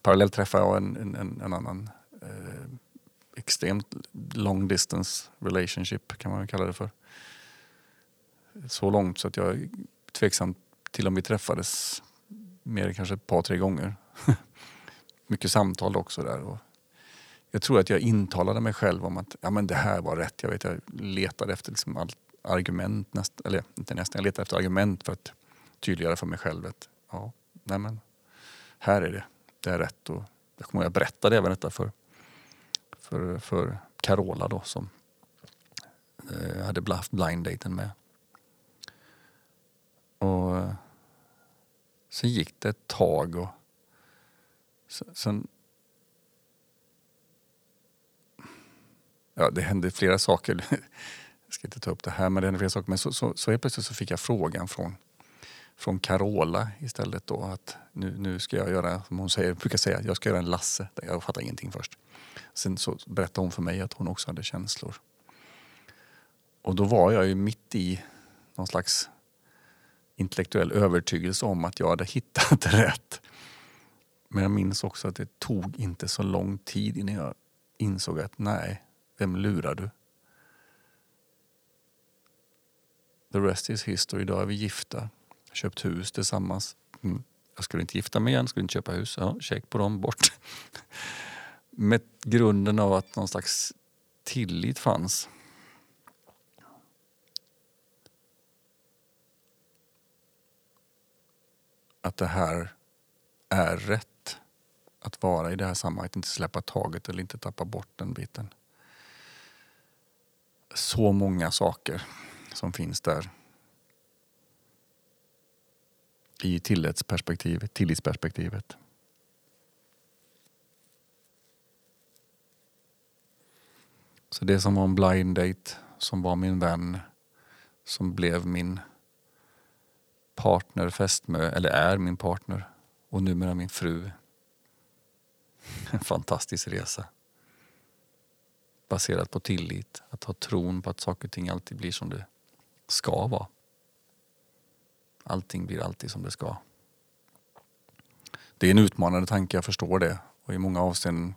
Parallellt träffade jag en, en, en annan eh, extremt long distance relationship kan man kalla det för. Så långt så att jag är tveksam till om vi träffades mer än kanske ett par, tre gånger. mycket samtal också där. Och jag tror att jag intalade mig själv om att ja, men det här var rätt. Jag, vet, jag letade efter liksom allt argument, näst, eller inte nästan, jag letade efter argument för att tydliggöra för mig själv att ja, nej men, här är det, det är rätt. Och jag kommer ihåg jag berättade även detta för, för, för Carola då som jag hade haft blind-daten med. Och sen gick det ett tag och Sen... Ja, det hände flera saker. Jag ska inte ta upp det här, men det hände flera saker. Men så, så, så helt plötsligt så fick jag frågan från, från Carola istället då att nu, nu ska jag göra, som hon säger, brukar säga, jag ska göra en Lasse. Jag fattar ingenting först. Sen så berättade hon för mig att hon också hade känslor. Och då var jag ju mitt i någon slags intellektuell övertygelse om att jag hade hittat rätt. Men jag minns också att det tog inte så lång tid innan jag insåg att nej, vem lurar du? The rest is history. Idag är vi gifta. Köpt hus tillsammans. Mm. Jag skulle inte gifta mig igen, skulle inte köpa hus. Ja, check på dem, bort. Med grunden av att någon slags tillit fanns. Att det här är rätt att vara i det här sammanhanget, inte släppa taget eller inte tappa bort den biten. Så många saker som finns där. I tillitsperspektivet. tillitsperspektivet. Så det som var en blind date, som var min vän, som blev min partner, fästmö, eller är min partner och numera min fru en fantastisk resa. Baserat på tillit, att ha tron på att saker och ting alltid blir som det ska vara. Allting blir alltid som det ska. Det är en utmanande tanke, jag förstår det. Och i många avseenden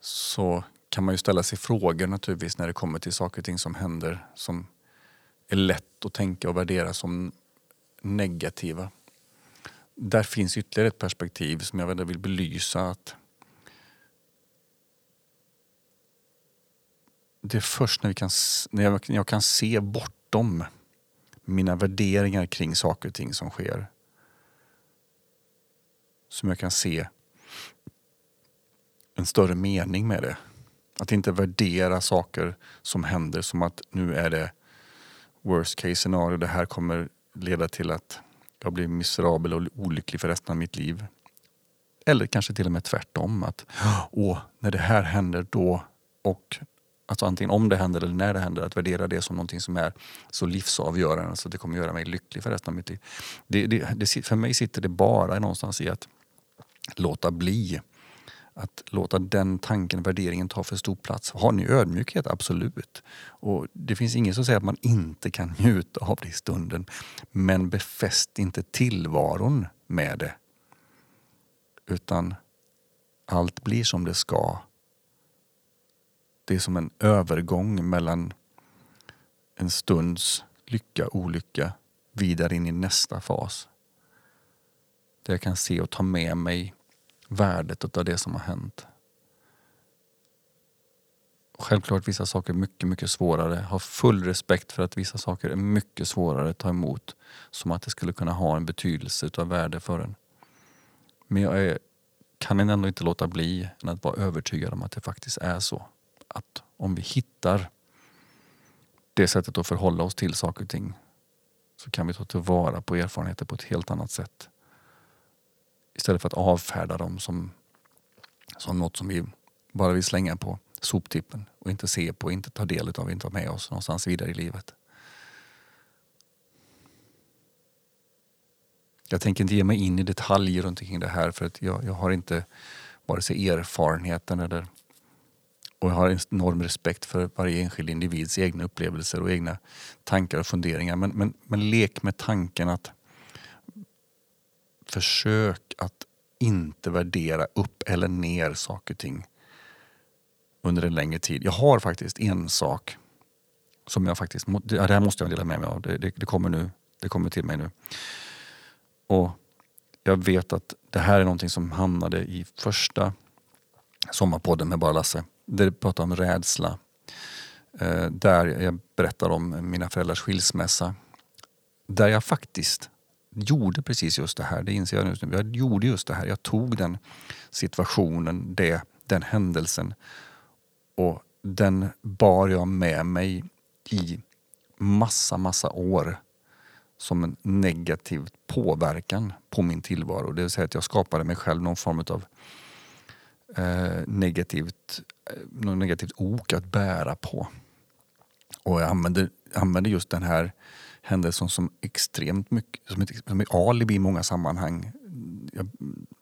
så kan man ju ställa sig frågor naturligtvis när det kommer till saker och ting som händer som är lätt att tänka och värdera som negativa där finns ytterligare ett perspektiv som jag vill belysa. att Det är först när, vi kan, när jag, jag kan se bortom mina värderingar kring saker och ting som sker som jag kan se en större mening med det. Att inte värdera saker som händer som att nu är det worst case scenario. Det här kommer leda till att jag blir miserabel och olycklig för resten av mitt liv. Eller kanske till och med tvärtom. Att åh, när det här händer då och alltså antingen om det händer eller när det händer, att värdera det som någonting som är så livsavgörande så att det kommer göra mig lycklig för resten av mitt liv. Det, det, det, för mig sitter det bara någonstans i att låta bli. Att låta den tanken, värderingen ta för stor plats. Har ni ödmjukhet? Absolut. Och Det finns ingen som säger att man inte kan njuta av det i stunden. Men befäst inte tillvaron med det. Utan allt blir som det ska. Det är som en övergång mellan en stunds lycka, olycka vidare in i nästa fas. Där jag kan se och ta med mig värdet av det som har hänt. Självklart vissa saker är mycket, mycket svårare. Har full respekt för att vissa saker är mycket svårare att ta emot. Som att det skulle kunna ha en betydelse utav värde för en. Men jag är, kan ändå inte låta bli än att vara övertygad om att det faktiskt är så. Att om vi hittar det sättet att förhålla oss till saker och ting så kan vi ta tillvara på erfarenheter på ett helt annat sätt. Istället för att avfärda dem som, som något som vi bara vill slänga på soptippen och inte se på, inte ta del av, inte ha med oss någonstans vidare i livet. Jag tänker inte ge mig in i detaljer runt omkring det här för att jag, jag har inte vare sig erfarenheten eller och jag har en enorm respekt för varje enskild individs egna upplevelser och egna tankar och funderingar. Men, men, men lek med tanken att försök att inte värdera upp eller ner saker och ting under en längre tid. Jag har faktiskt en sak som jag faktiskt, det här måste jag dela med mig av. Det, det, det, kommer nu, det kommer till mig nu. Och jag vet att det här är någonting som hamnade i första sommarpodden med Bara Lasse. Där vi pratar om rädsla. Eh, där jag berättar om mina föräldrars skilsmässa. Där jag faktiskt gjorde precis just det här. Det inser jag nu. Jag gjorde just det här. Jag tog den situationen, det, den händelsen och den bar jag med mig i massa, massa år som en negativ påverkan på min tillvaro. Det vill säga att jag skapade mig själv någon form av eh, negativt, eh, någon negativt ok att bära på. Och jag använde, använde just den här händelsen som extremt mycket, som ett, som ett alibi i många sammanhang.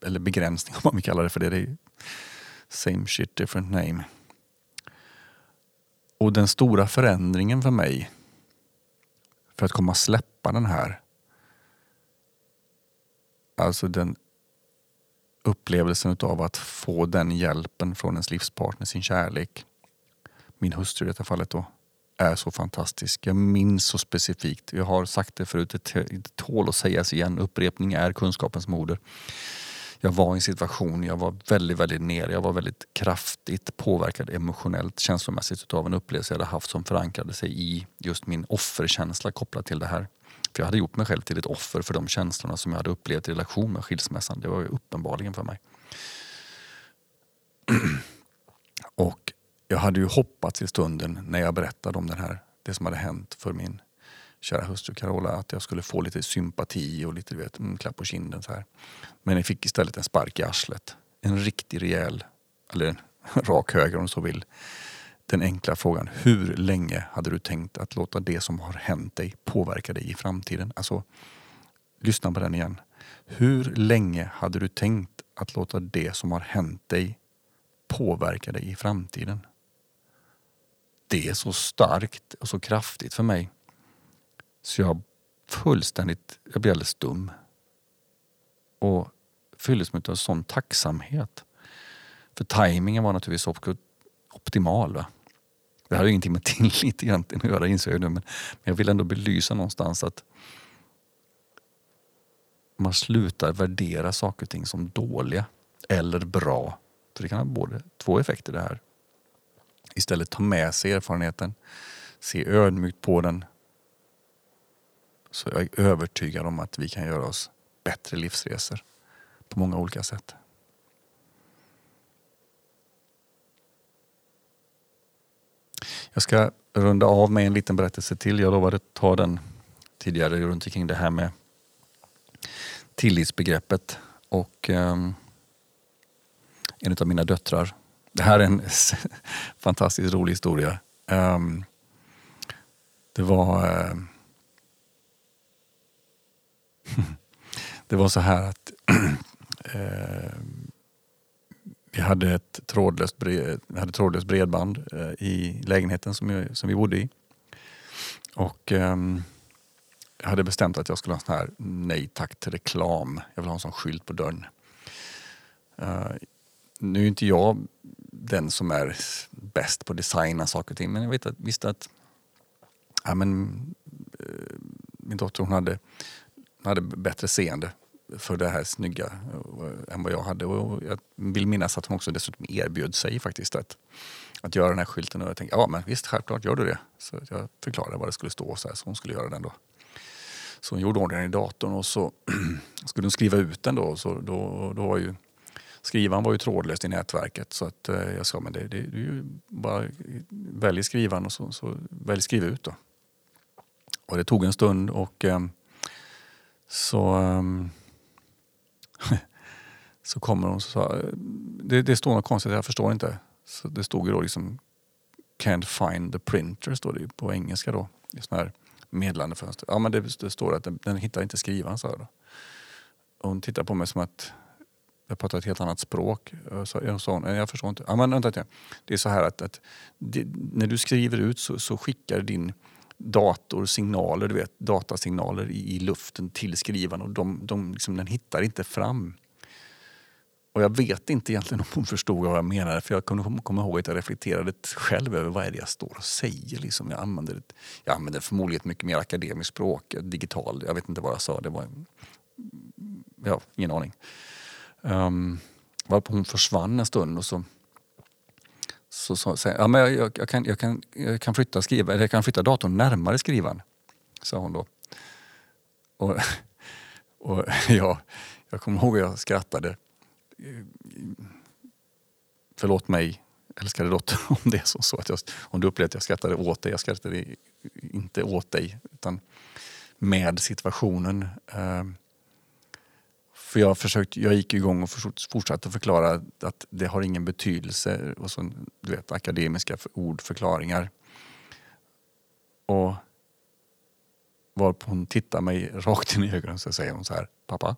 Eller begränsning om man vill kalla det för det. det är same shit different name. Och den stora förändringen för mig för att komma släppa den här Alltså den upplevelsen av att få den hjälpen från ens livspartner, sin kärlek. Min hustru i detta fallet då är så fantastisk. Jag minns så specifikt. Jag har sagt det förut, det tål att sägas igen. Upprepning är kunskapens moder. Jag var i en situation, jag var väldigt, väldigt nere. Jag var väldigt kraftigt påverkad emotionellt, känslomässigt av en upplevelse jag hade haft som förankrade sig i just min offerkänsla kopplat till det här. För jag hade gjort mig själv till ett offer för de känslorna som jag hade upplevt i relation med skilsmässan. Det var ju uppenbarligen för mig. Och jag hade ju hoppats i stunden när jag berättade om den här, det som hade hänt för min kära hustru Carola att jag skulle få lite sympati och lite vet, en klapp på kinden. Så här. Men jag fick istället en spark i arslet. En riktig rejäl, eller en rak höger om du så vill. Den enkla frågan, hur länge hade du tänkt att låta det som har hänt dig påverka dig i framtiden? Alltså, lyssna på den igen. Hur länge hade du tänkt att låta det som har hänt dig påverka dig i framtiden? Det är så starkt och så kraftigt för mig. Så jag fullständigt, jag blev alldeles dum. Och fylldes med en sån tacksamhet. För tajmingen var naturligtvis optimal. Va? Det har ingenting med tillit egentligen att göra inser jag nu men, jag vill ändå belysa någonstans att man slutar värdera saker och ting som dåliga eller bra. Så det kan ha både två effekter det här. Istället ta med sig erfarenheten, se ödmjukt på den. Så jag är övertygad om att vi kan göra oss bättre livsresor på många olika sätt. Jag ska runda av med en liten berättelse till. Jag lovade att ta den tidigare runt omkring det här med tillitsbegreppet. Och um, en av mina döttrar. Det här är en fantastiskt rolig historia. Um, det var uh, Det var så här att uh, vi hade ett trådlöst, bred, hade trådlöst bredband uh, i lägenheten som, jag, som vi bodde i. Och um, jag hade bestämt att jag skulle ha en sån här nej tack till reklam. Jag vill ha en sån skylt på dörren. Uh, nu är inte jag den som är bäst på att designa saker och ting men jag vet att, visste att ja, men, eh, min dotter hon hade, hon hade bättre seende för det här snygga uh, än vad jag hade. Och jag vill minnas att hon också dessutom erbjöd sig faktiskt att, att göra den här skylten. Och jag tänkte, ja men visst, självklart gör du det. Så jag förklarade vad det skulle stå så, här, så hon skulle göra den då. Så hon gjorde ordningen i datorn och så skulle hon skriva ut den då. Så då, då var ju, skrivaren var ju trådlöst i nätverket så att eh, jag sa men det, det, det är ju bara välj skrivaren och så, så välj skriv ut då. Och det tog en stund och eh, så eh, så kommer hon och sa det, det står något konstigt, jag förstår inte. Så det stod ju då liksom Can't find the printer står det på engelska då. I sån här meddelandefönster. Ja men det, det står att den, den, hittar inte skrivaren sa jag då. Och hon tittar på mig som att jag pratar ett helt annat språk. Så jag sa jag förstår inte. Ja, men vänta, det är så här att, att det, när du skriver ut så, så, skickar din dator signaler, du vet, datasignaler i, i luften till skrivaren och de, de liksom, den hittar inte fram. Och jag vet inte egentligen om hon förstod vad jag menade för jag kommer kom ihåg att jag reflekterade själv över vad är det jag står och säger. Liksom. Jag, använder ett, jag använder förmodligen ett mycket mer akademiskt språk, digital, jag vet inte vad jag sa. Det var, ja, ingen aning. Um, varpå hon försvann en stund och så så sa så, ja, men jag, jag, jag, kan, jag, kan, jag, kan flytta skriva, eller jag kan flytta datorn närmare skrivaren, sa hon då. Och, och ja, jag kommer ihåg att jag skrattade förlåt mig älskade dotter om det är så, så att jag, om du upplevde att jag skrattade åt dig. Jag skrattade inte åt dig utan med situationen. Ehm, för jag, försökt, jag gick igång och fortsatte förklara att det har ingen betydelse och så, du vet, akademiska ordförklaringar. Och varpå hon tittar mig rakt in i ögonen så säger hon så här, pappa,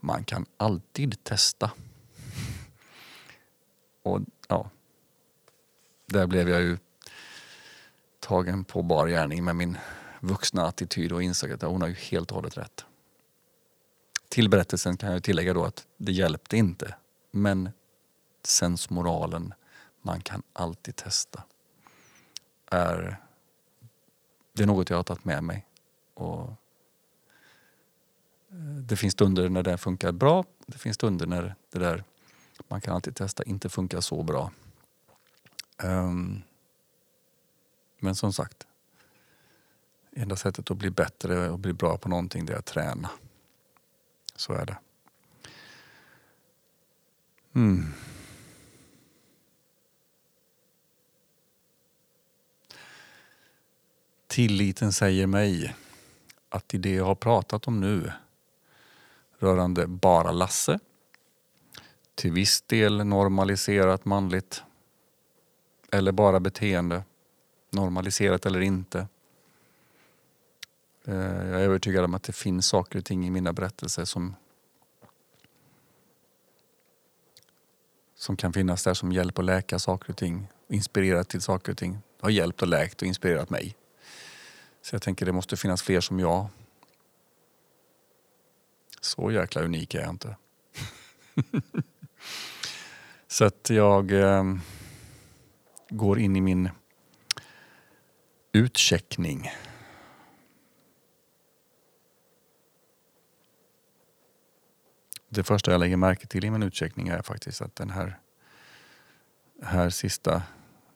man kan alltid testa. Och ja, där blev jag ju tagen på bar gärning med min vuxna attityd och insåg att hon har ju helt och hållet rätt. Till berättelsen kan jag tillägga då att det hjälpte inte. Men sensmoralen, man kan alltid testa, är det är något jag har tagit med mig. Och eh, det finns stunder när det funkar bra. Det finns stunder när det där man kan alltid testa inte funkar så bra. Um, men som sagt, enda sättet att bli bättre och bli bra på någonting det är att träna. Så är det. Mm. Tilliten säger mig att i det jag har pratat om nu rörande bara Lasse. Till viss del normaliserat manligt. Eller bara beteende. Normaliserat eller inte. Eh, jag är övertygad om att det finns saker och ting i mina berättelser som som kan finnas där som hjälp att läka saker och ting. Inspirera till saker och ting. Det Har hjälpt och läkt och inspirerat mig. Så jag tänker det måste finnas fler som jag så jäkla unik är jag inte. så att jag eh, går in i min utcheckning. Det första jag lägger märke till i min utcheckning är faktiskt att den här, här sista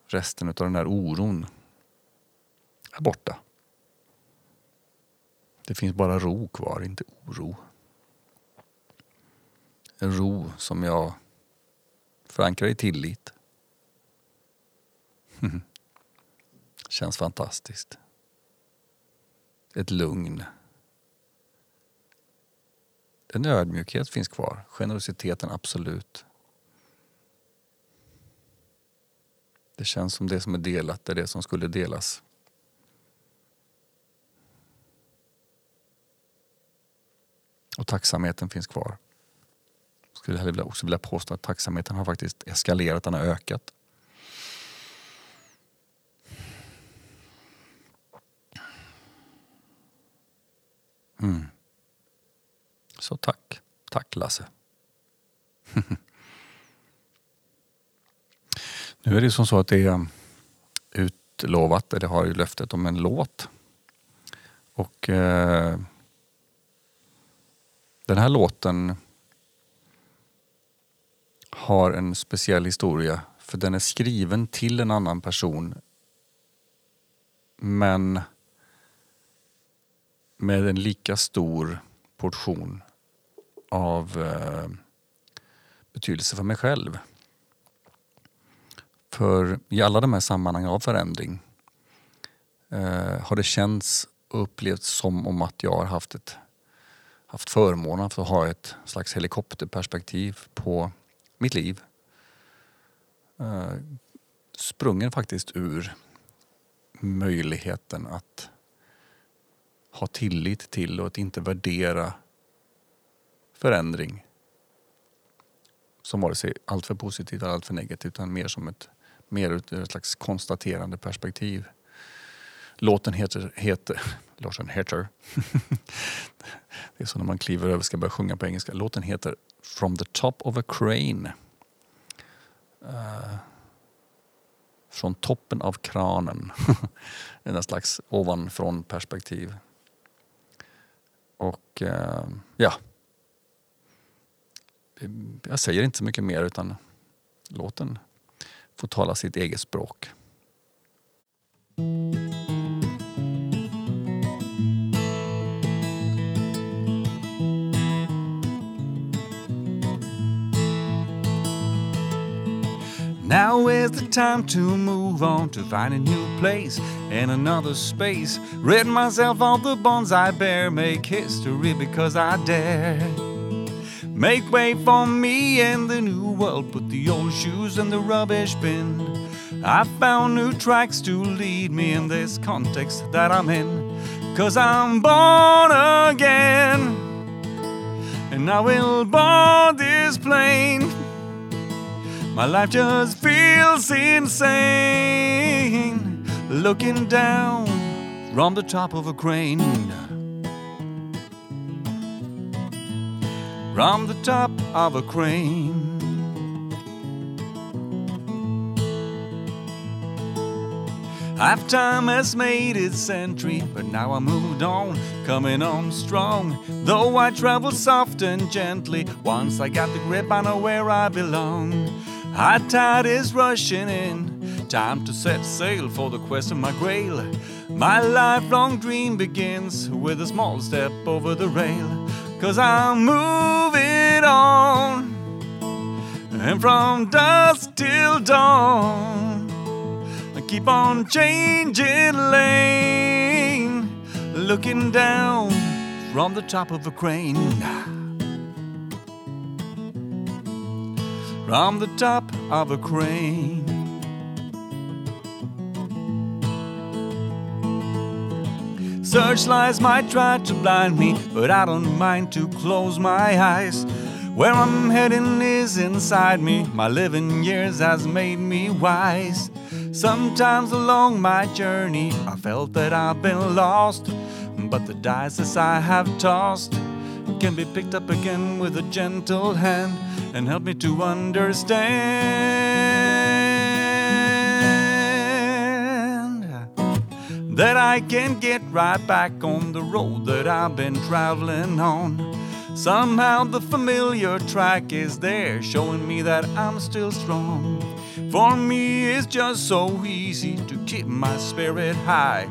resten av den här oron är borta. Det finns bara ro kvar, inte oro en ro som jag förankrar i tillit. känns fantastiskt. Ett lugn. En ödmjukhet finns kvar. Generositeten absolut. Det känns som det som är delat är det som skulle delas. Och tacksamheten finns kvar. Jag skulle också vilja påstå att tacksamheten har faktiskt eskalerat, den har ökat. Mm. Så tack. Tack Lasse. nu är det som så att det är um, utlovat, eller har ju löftet om en låt. Och eh, den här låten har en speciell historia för den är skriven till en annan person men med en lika stor portion av eh, betydelse för mig själv. För i alla de här sammanhangen av förändring eh, har det känts och upplevts som om att jag har haft, ett, haft förmånen att ha ett slags helikopterperspektiv på mitt liv. Eh, sprungen faktiskt ur möjligheten att ha tillit till och att inte värdera förändring som vare sig alltför positivt eller alltför negativt utan mer som ett, mer ur ett slags konstaterande perspektiv. Låten heter, heter låten heter det är så när man kliver över ska börja sjunga på engelska. Låten heter From the top of a crane. Uh, från toppen av kranen. en slags ovanifrån perspektiv. Och uh, ja, jag säger inte så mycket mer utan låten får tala sitt eget språk. Now is the time to move on to find a new place in another space. Rid myself of the bonds I bear, make history because I dare. Make way for me and the new world, put the old shoes in the rubbish bin. I found new tracks to lead me in this context that I'm in. Cause I'm born again, and I will board this plane. My life just feels insane, looking down from the top of a crane. From the top of a crane. Half time has made its entry, but now I moved on, coming on strong. Though I travel soft and gently, once I got the grip, I know where I belong. High tide is rushing in, time to set sail for the quest of my grail. My lifelong dream begins with a small step over the rail. Cause I'm moving on. And from dusk till dawn, I keep on changing lane, looking down from the top of a crane. From the top of a crane. Searchlights might try to blind me, but I don't mind to close my eyes. Where I'm heading is inside me. My living years has made me wise. Sometimes along my journey, I felt that I've been lost. But the dice as I have tossed can be picked up again with a gentle hand and help me to understand. That I can get right back on the road that I've been traveling on. Somehow the familiar track is there, showing me that I'm still strong. For me, it's just so easy to keep my spirit high.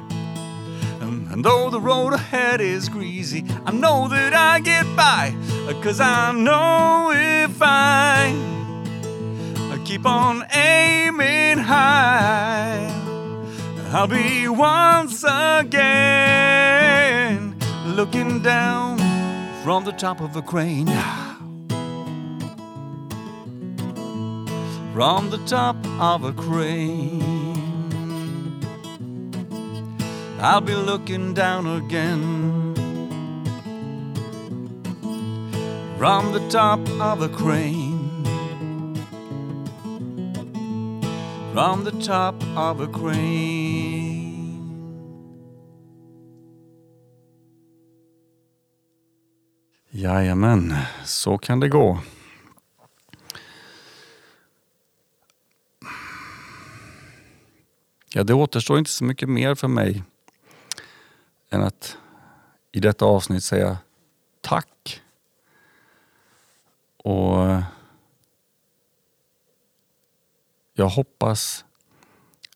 And, and though the road ahead is greasy, I know that I get by. Cause I know if I, I keep on aiming high. I'll be once again looking down from the top of a crane. From the top of a crane. I'll be looking down again. From the top of a crane. From the top of a crane. Jajamän, så kan det gå. Ja, det återstår inte så mycket mer för mig än att i detta avsnitt säga tack. Och jag hoppas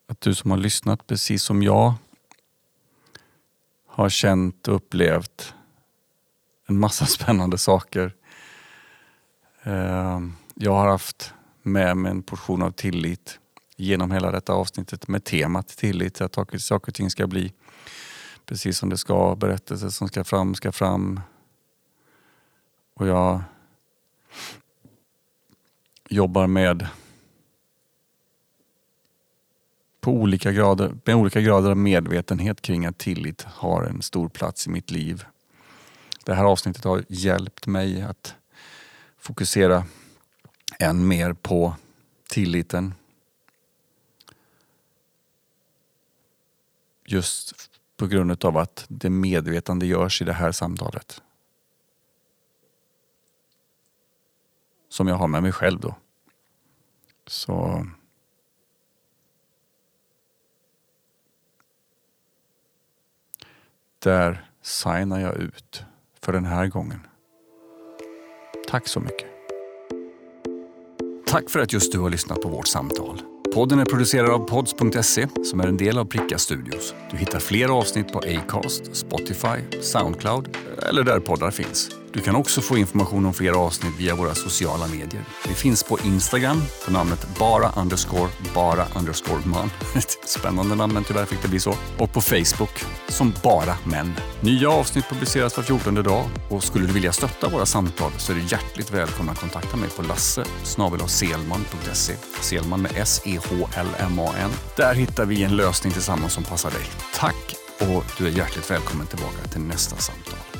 att du som har lyssnat precis som jag har känt och upplevt en massa spännande saker. Ehm, jag har haft med mig en portion av tillit genom hela detta avsnittet med temat tillit. Att saker och ting ska bli precis som det ska. Berättelser som ska fram ska fram. Och jag jobbar med på olika grader, med olika grader av medvetenhet kring att tillit har en stor plats i mitt liv. Det här avsnittet har hjälpt mig att fokusera än mer på tilliten. Just på grund av att det medvetande görs i det här samtalet. Som jag har med mig själv då. Så där signar jag ut för den här gången. Tack så mycket. Tack för att just du har lyssnat på vårt samtal. Podden är producerad av pods.se som är en del av Pricka Studios. Du hittar fler avsnitt på Acast, Spotify, Soundcloud eller där poddar finns. Du kan också få information om fler avsnitt via våra sociala medier. Vi finns på Instagram på namnet bara underscore bara underscore man. Ett spännande namn men tyvärr fick det bli så. Och på Facebook som bara män. Nya avsnitt publiceras var 14 dag och skulle du vilja stötta våra samtal så är du hjärtligt välkommen att kontakta mig på lasse Selman med E-H-L-M-A-N. Där hittar vi en lösning tillsammans som passar dig. Tack och du är hjärtligt välkommen tillbaka till nästa samtal.